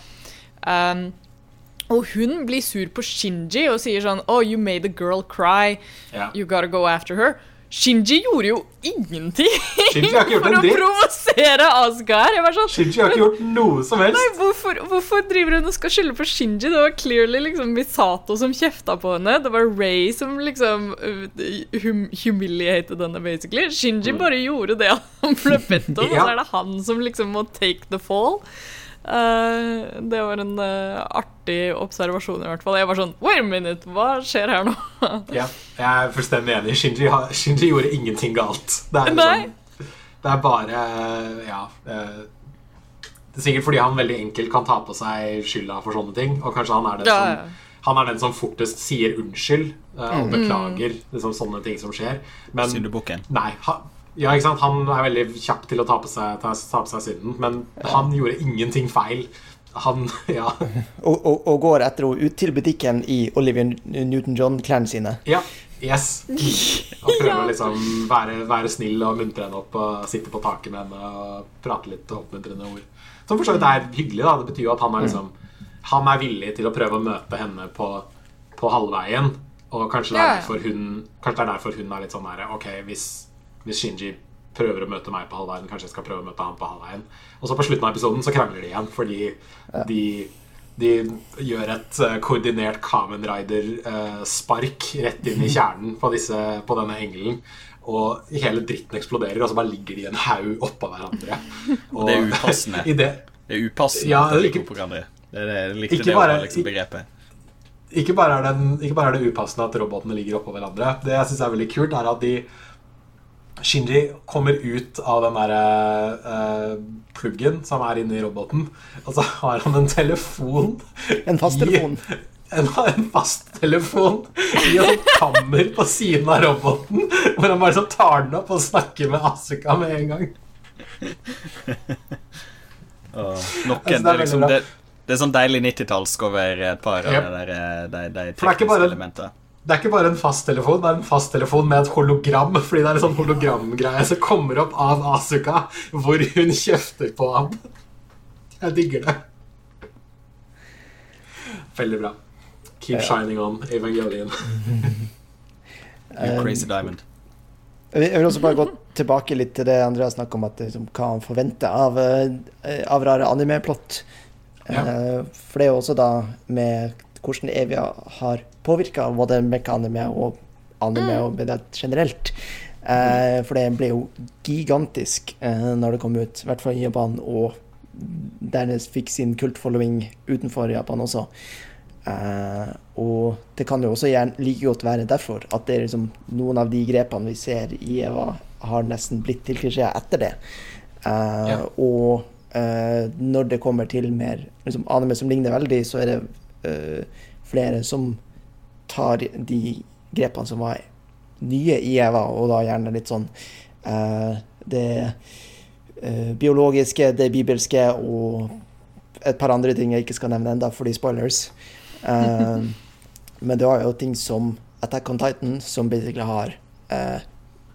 Um, og hun blir sur på Shinji og sier sånn Oh, you made a girl cry. Yeah. You gotta go after her. Shinji gjorde jo ingenting for å provosere Asgard. Sånn, Shinji har ikke gjort noe som helst. Nei, hvorfor, hvorfor, driver hun og skal skylde på Shinji? Det var clearly liksom Misato som kjefta på henne. Det var Ray som liksom uh, hum humiliated henne, basically. Shinji mm. bare gjorde det han ble bedt om, ja. og så er det han som liksom må take the fall. Uh, det var en uh, artig observasjon, i hvert fall. Jeg var sånn Wait a minute, hva skjer her nå? ja, jeg er fullstendig enig. Shinji, Shinji gjorde ingenting galt. Det er, liksom, det er bare Ja. Uh, det er sikkert fordi han veldig enkelt kan ta på seg skylda for sånne ting. Og kanskje han er den, ja, som, han er den som fortest sier unnskyld og mm. beklager liksom, sånne ting som skjer. Men Syndebukken. Nei, Han, ja, ikke sant? Han er veldig kjapp til å ta på seg, ta, ta på seg synden, men ja. han gjorde ingenting feil. Han, ja. og, og, og, går etter henne ut til butikken i Olivia Newton-John-klærne sine. Ja, yes. Og prøver å liksom være, være, snill og muntre henne opp og sitte på taket med henne og prate litt oppmuntrende ord. Som for så vidt er hyggelig. da Det betyr jo at han er, liksom, han er villig til å prøve å møte henne på, på halvveien. Og kanskje det, er derfor hun, kanskje det er derfor hun er litt sånn her OK, hvis hvis Shinji prøver å møte meg på halvveien, kanskje jeg skal prøve å møte han på halvveien. Og så på slutten av episoden så krangler de igjen fordi ja. de, de, gjør et uh, koordinert Kamen Rider-spark uh, rett inn i kjernen på, disse, på, denne engelen. Og hele dritten eksploderer, og så bare ligger de i en haug oppå hverandre. Og, det er upassende. det, det, er upassende ja, ikke, Det det, jeg likte ikke det bare, liksom begrepet. Ikke bare, det, ikke bare er det upassende at robotene ligger oppå hverandre. Det jeg syns er veldig kult, er at de Shinji kommer ut av den derre uh, pluggen som er inni roboten, og så har han en telefon En fasttelefon. En, en fasttelefon i et kammer på siden av roboten, hvor han bare så tar den opp og snakker med Asuka med en gang. oh, nok en, det, er liksom, det, det, er sånn deilig 90-tallsk over et par av yep. de, de, de tekniske elementene. Det er ikke bare en fasttelefon, det er en fasttelefon med et hologram. Fordi det er en sånn hologramgreie som kommer opp av Asuka, hvor hun kjefter på ham. Jeg digger det. Veldig bra. Keep shining on, Evangelion. crazy diamond. Jeg vil også bare gå tilbake litt til det Andreas snakket om, at liksom, hva han forventer av, eh, av rare anime-plott. Ja. Eh, for det er jo også da med hvordan Evia har påvirka både mekanime og anime mm. og det generelt. Eh, for det ble jo gigantisk eh, når det kom ut, i hvert fall i Japan, og dernest fikk sin kultfollowing utenfor Japan også. Eh, og det kan jo også gjerne like godt være derfor at det er liksom noen av de grepene vi ser i Eva, har nesten blitt til klisjeer etter det. Eh, ja. Og eh, når det kommer til mer liksom, anime som ligner veldig, så er det flere som tar de grepene som var nye i Eva, og da gjerne litt sånn uh, det uh, biologiske, det bibelske og et par andre ting jeg ikke skal nevne enda fordi spoilers. Uh, men det var jo ting som Attack on Titan, som basically har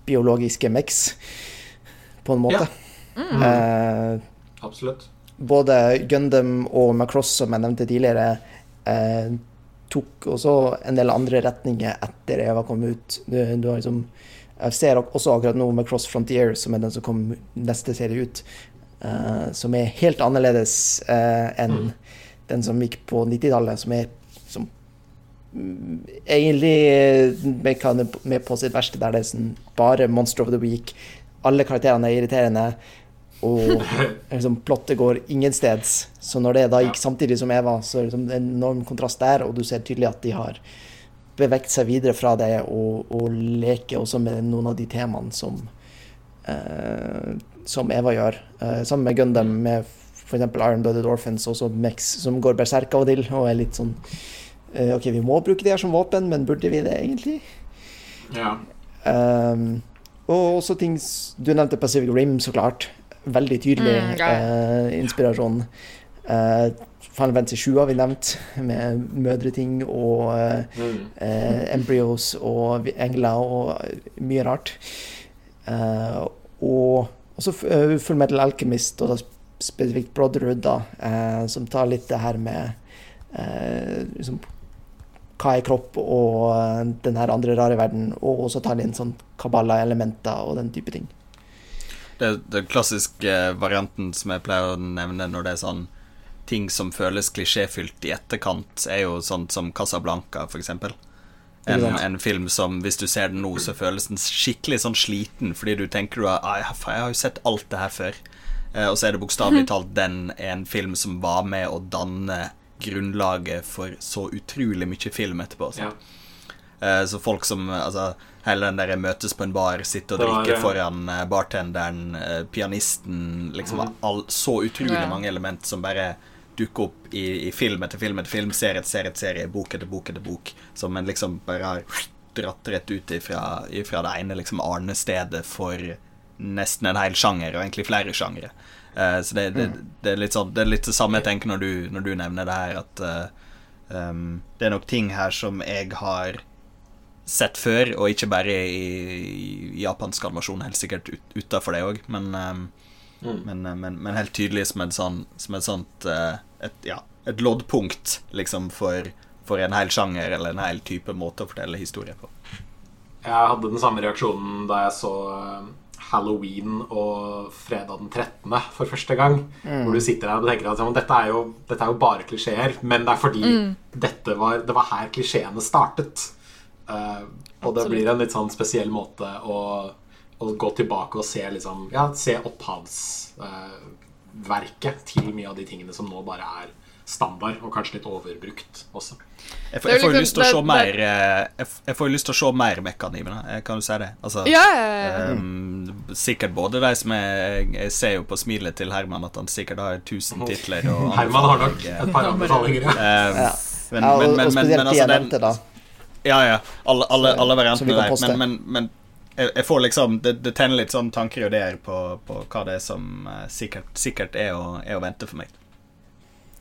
biologiske mex, på en måte. Ja. Mm. Absolutt. Både Gundam og Macross, som jeg nevnte tidligere, tok også en del andre retninger etter Eva kom ut. Du, du liksom, jeg ser også akkurat nå med Cross Frontier, som er den som kom neste serie ut, eh, som er helt annerledes eh, enn mm. den som gikk på 90-tallet, som er som, um, egentlig med, med på sitt verste, der det er sånn, bare Monster of the Week. Alle karakterene er irriterende og liksom, plottet går ingensteds. Så når det da gikk samtidig som Eva, så er det liksom en enorm kontrast der, og du ser tydelig at de har bevegt seg videre fra det og, og leker også med noen av de temaene som, eh, som Eva gjør. Eh, sammen med Gundam, med f.eks. Iron Blooded Orphans, også Mex, som går berserk av og til, og er litt sånn eh, OK, vi må bruke det her som våpen, men burde vi det egentlig? Ja. Um, og også ting Du nevnte Pacific Rim, så klart veldig tydelig mm, ja. eh, inspirasjon. Eh, Final Fantasy 7 har vi nevnt, med mødreting og uh, mm. uh, embryos og engler og mye rart. Eh, og også Full Metal Alchemist, og da spesifikt Brotherhood, da, som tar litt det her med liksom, hva er kropp og den her andre rare verden, og også tar inn sånn kabala-elementer og den type ting. Det, er den klassiske varianten som jeg pleier å nevne når det er sånn ting som føles klisjéfylt i etterkant, er jo sånt som Casablanca, for eksempel. En, en, film som, hvis du ser den nå, så føles den skikkelig sånn sliten, fordi du tenker du ah, jeg har jo sett alt det her før. Eh, og så er det bokstavelig talt den en film som var med å danne grunnlaget for så utrolig mye film etterpå. Så. Ja. Eh, så folk som Altså Hele den der møtes på en bar, sitter og drikker ja. foran uh, bartenderen, uh, pianisten Liksom mm. all, så utrolig ja. mange element som bare dukker opp i, i, film etter film etter film, serie etter serie etter serie, bok etter bok etter bok, som en liksom bare har dratt rett ut ifra, ifra det ene liksom arnestedet for nesten en hel sjanger, og egentlig flere sjangere. Uh, så det, det, mm. det, er sånn Det er litt det samme jeg tenker når du, når du nevner det her, at um, det er nok ting her som jeg har sett før, og ikke bare i, i japansk animasjon, helt sikkert ut, utafor det òg, men, um, mm. men, eh, men, men, helt tydelig som et, sånn, som et sånt uh, et, ja, et loddpunkt, liksom, for, for, en hel sjanger eller en hel type måte å fortelle historie på. Jeg hadde den samme reaksjonen da jeg så Halloween og fredag den 13. for første gang. Mm. Hvor du sitter der og tenker at dette er jo, dette er jo bare klisjeer, men det er fordi mm. dette var, det var her klisjeene startet. Uh, og det blir en litt sånn spesiell måte å, å gå tilbake og se, liksom, ja, se opphavsverket uh, til mye av de tingene som nå bare er standard, og kanskje litt overbrukt også. Jeg får, jeg får jo liksom, lyst til å se mer Jeg får lyst til å se mer mekanismer, kan du si det? Altså, ja, ja, um, sikkert både de som er Jeg ser jo på smilet til Herman at han sikkert har 1000 titler. Herman har nok et par anbefalinger, ja. Men, men, men, men, men, altså, den, da. Ja, ja. Alle, alle, alle variantene der. Men, men, men jeg, jeg, får liksom Det, det tenner litt sånn tanker og ideer på, på, hva det er som uh, sikkert, sikkert er, å, er, å, vente for meg.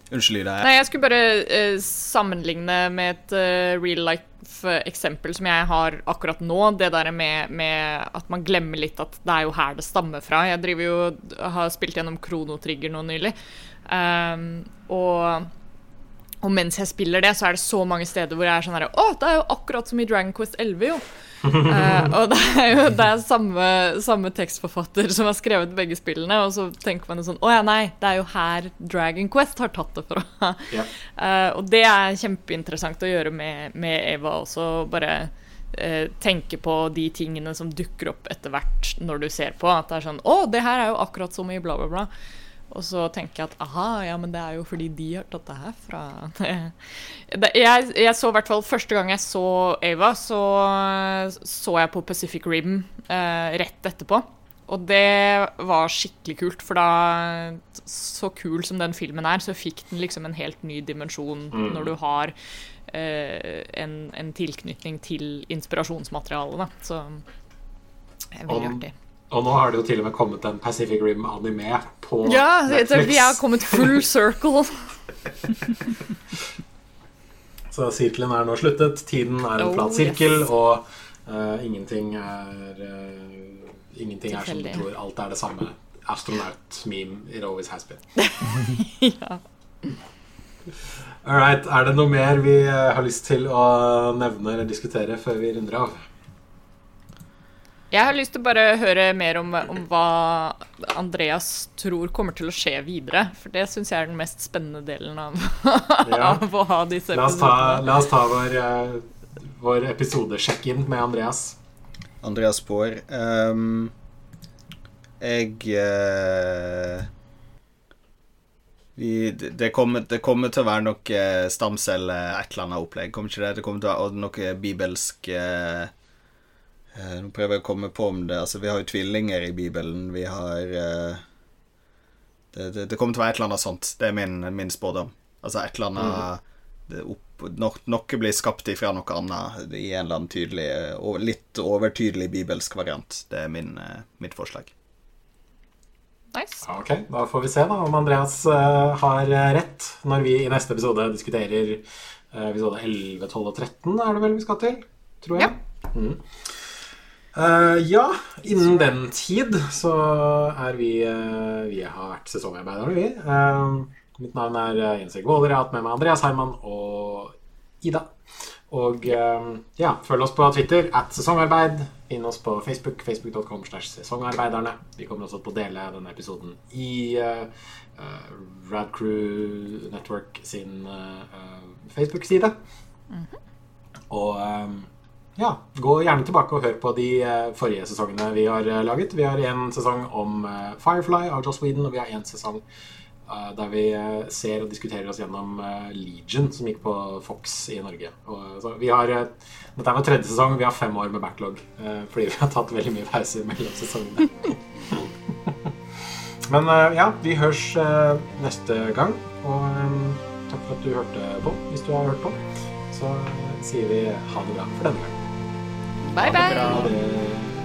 Unnskyld, Ida. Nei, jeg skulle bare uh, sammenligne med et uh, real life-eksempel som jeg har akkurat nå. Det der med, med, at man glemmer litt at det er jo her det stammer fra. Jeg driver jo har spilt gjennom Kronotrigger nå nylig. Um, og og mens jeg spiller det, så er det så mange steder hvor jeg er sånn herre Å, det er jo akkurat som i Dragon Quest 11, jo. Uh, og det er jo det er samme, samme, tekstforfatter som har skrevet begge spillene, og så tenker man jo sånn Å ja, nei, det er jo her Dragon Quest har tatt det fra. yeah. uh, og det er kjempeinteressant å gjøre med, med Eva også, bare uh, tenke på de tingene som dukker opp etter hvert når du ser på. At det er sånn Å, det her er jo akkurat som i bla, bla, bla. Og så tenker jeg at aha, ja, men det er jo fordi de har tatt det herfra. jeg, jeg så i hvert fall første gang jeg så Ava, så så jeg på Pacific Rim eh, rett etterpå. Og det var skikkelig kult, for da Så kul som den filmen er, så fikk den liksom en helt ny dimensjon mm. når du har eh, en, en, tilknytning til inspirasjonsmaterialet. Så det er veldig artig. Og nå har det jo til og med kommet en Pacific Rim-anime på ja, Netflix. vi har kommet full circle. Så sirkelen er nå sluttet. Tiden er en flat sirkel, yes. og uh, ingenting er uh, Ingenting er som du tror. Alt er det samme. Astronaut-meme. It always has been. ja. All right. Er det noe mer vi uh, har lyst til å nevne eller diskutere før vi runder av? Jeg har lyst til å bare høre mer om, om, hva Andreas tror kommer til å skje videre. For det syns jeg er den mest spennende delen av, ja. av å ha disse la oss ta, la oss ta vår, uh, vår episodesjekk-in med Andreas. Andreas Baar. Um, jeg uh, vi, det, kommer, det, kommer, til å være noe stamcelle, et eller annet opplegg. Kommer ikke det? Det kommer til å være noe bibelsk uh, Eh, nå prøver jeg å komme på om det Altså, vi har jo tvillinger i Bibelen. Vi har eh, det, det, det, kommer til å være et eller annet sånt. Det er min, min spådom. Altså et eller annet mm. opp, no, Noe blir skapt ifra noe annet i en eller annen tydelig og litt overtydelig bibelsk variant. Det er min, uh, mitt forslag. Nice. Ok, Da får vi se da om Andreas uh, har rett når vi i neste episode diskuterer episode 11, 12 og 13, er det vel vi skal til? Tror jeg. Ja. Mm. Uh, ja, innen den tid så er vi uh, Vi har vært sesongarbeidere, vi. Uh, mitt navn er Jens Erik Våler. Jeg har hatt med meg Andreas Herman og Ida. Og ja, følg oss på Twitter at sesongarbeid. Finn oss på Facebook, facebook.com slash sesongarbeiderne. Vi kommer også til å dele denne episoden i Radcrew Network sin Facebook-side. Mm -hmm. Og ja, gå gjerne tilbake og hør på de uh, forrige sesongene vi har uh, laget. Vi har en sesong om uh, Firefly av Joss Whedon, og vi har en sesong der vi ser og diskuterer oss gjennom Legion, som gikk på Fox i Norge. Har, dette er vår tredje sesong, vi har fem år med backlog fordi vi har tatt veldig mye pauser mellom sesongene. Men ja, vi høres neste gang, og takk for at du hørte på, hvis du har hørt på. Så sier vi ha det bra for denne gang. Bye, bye.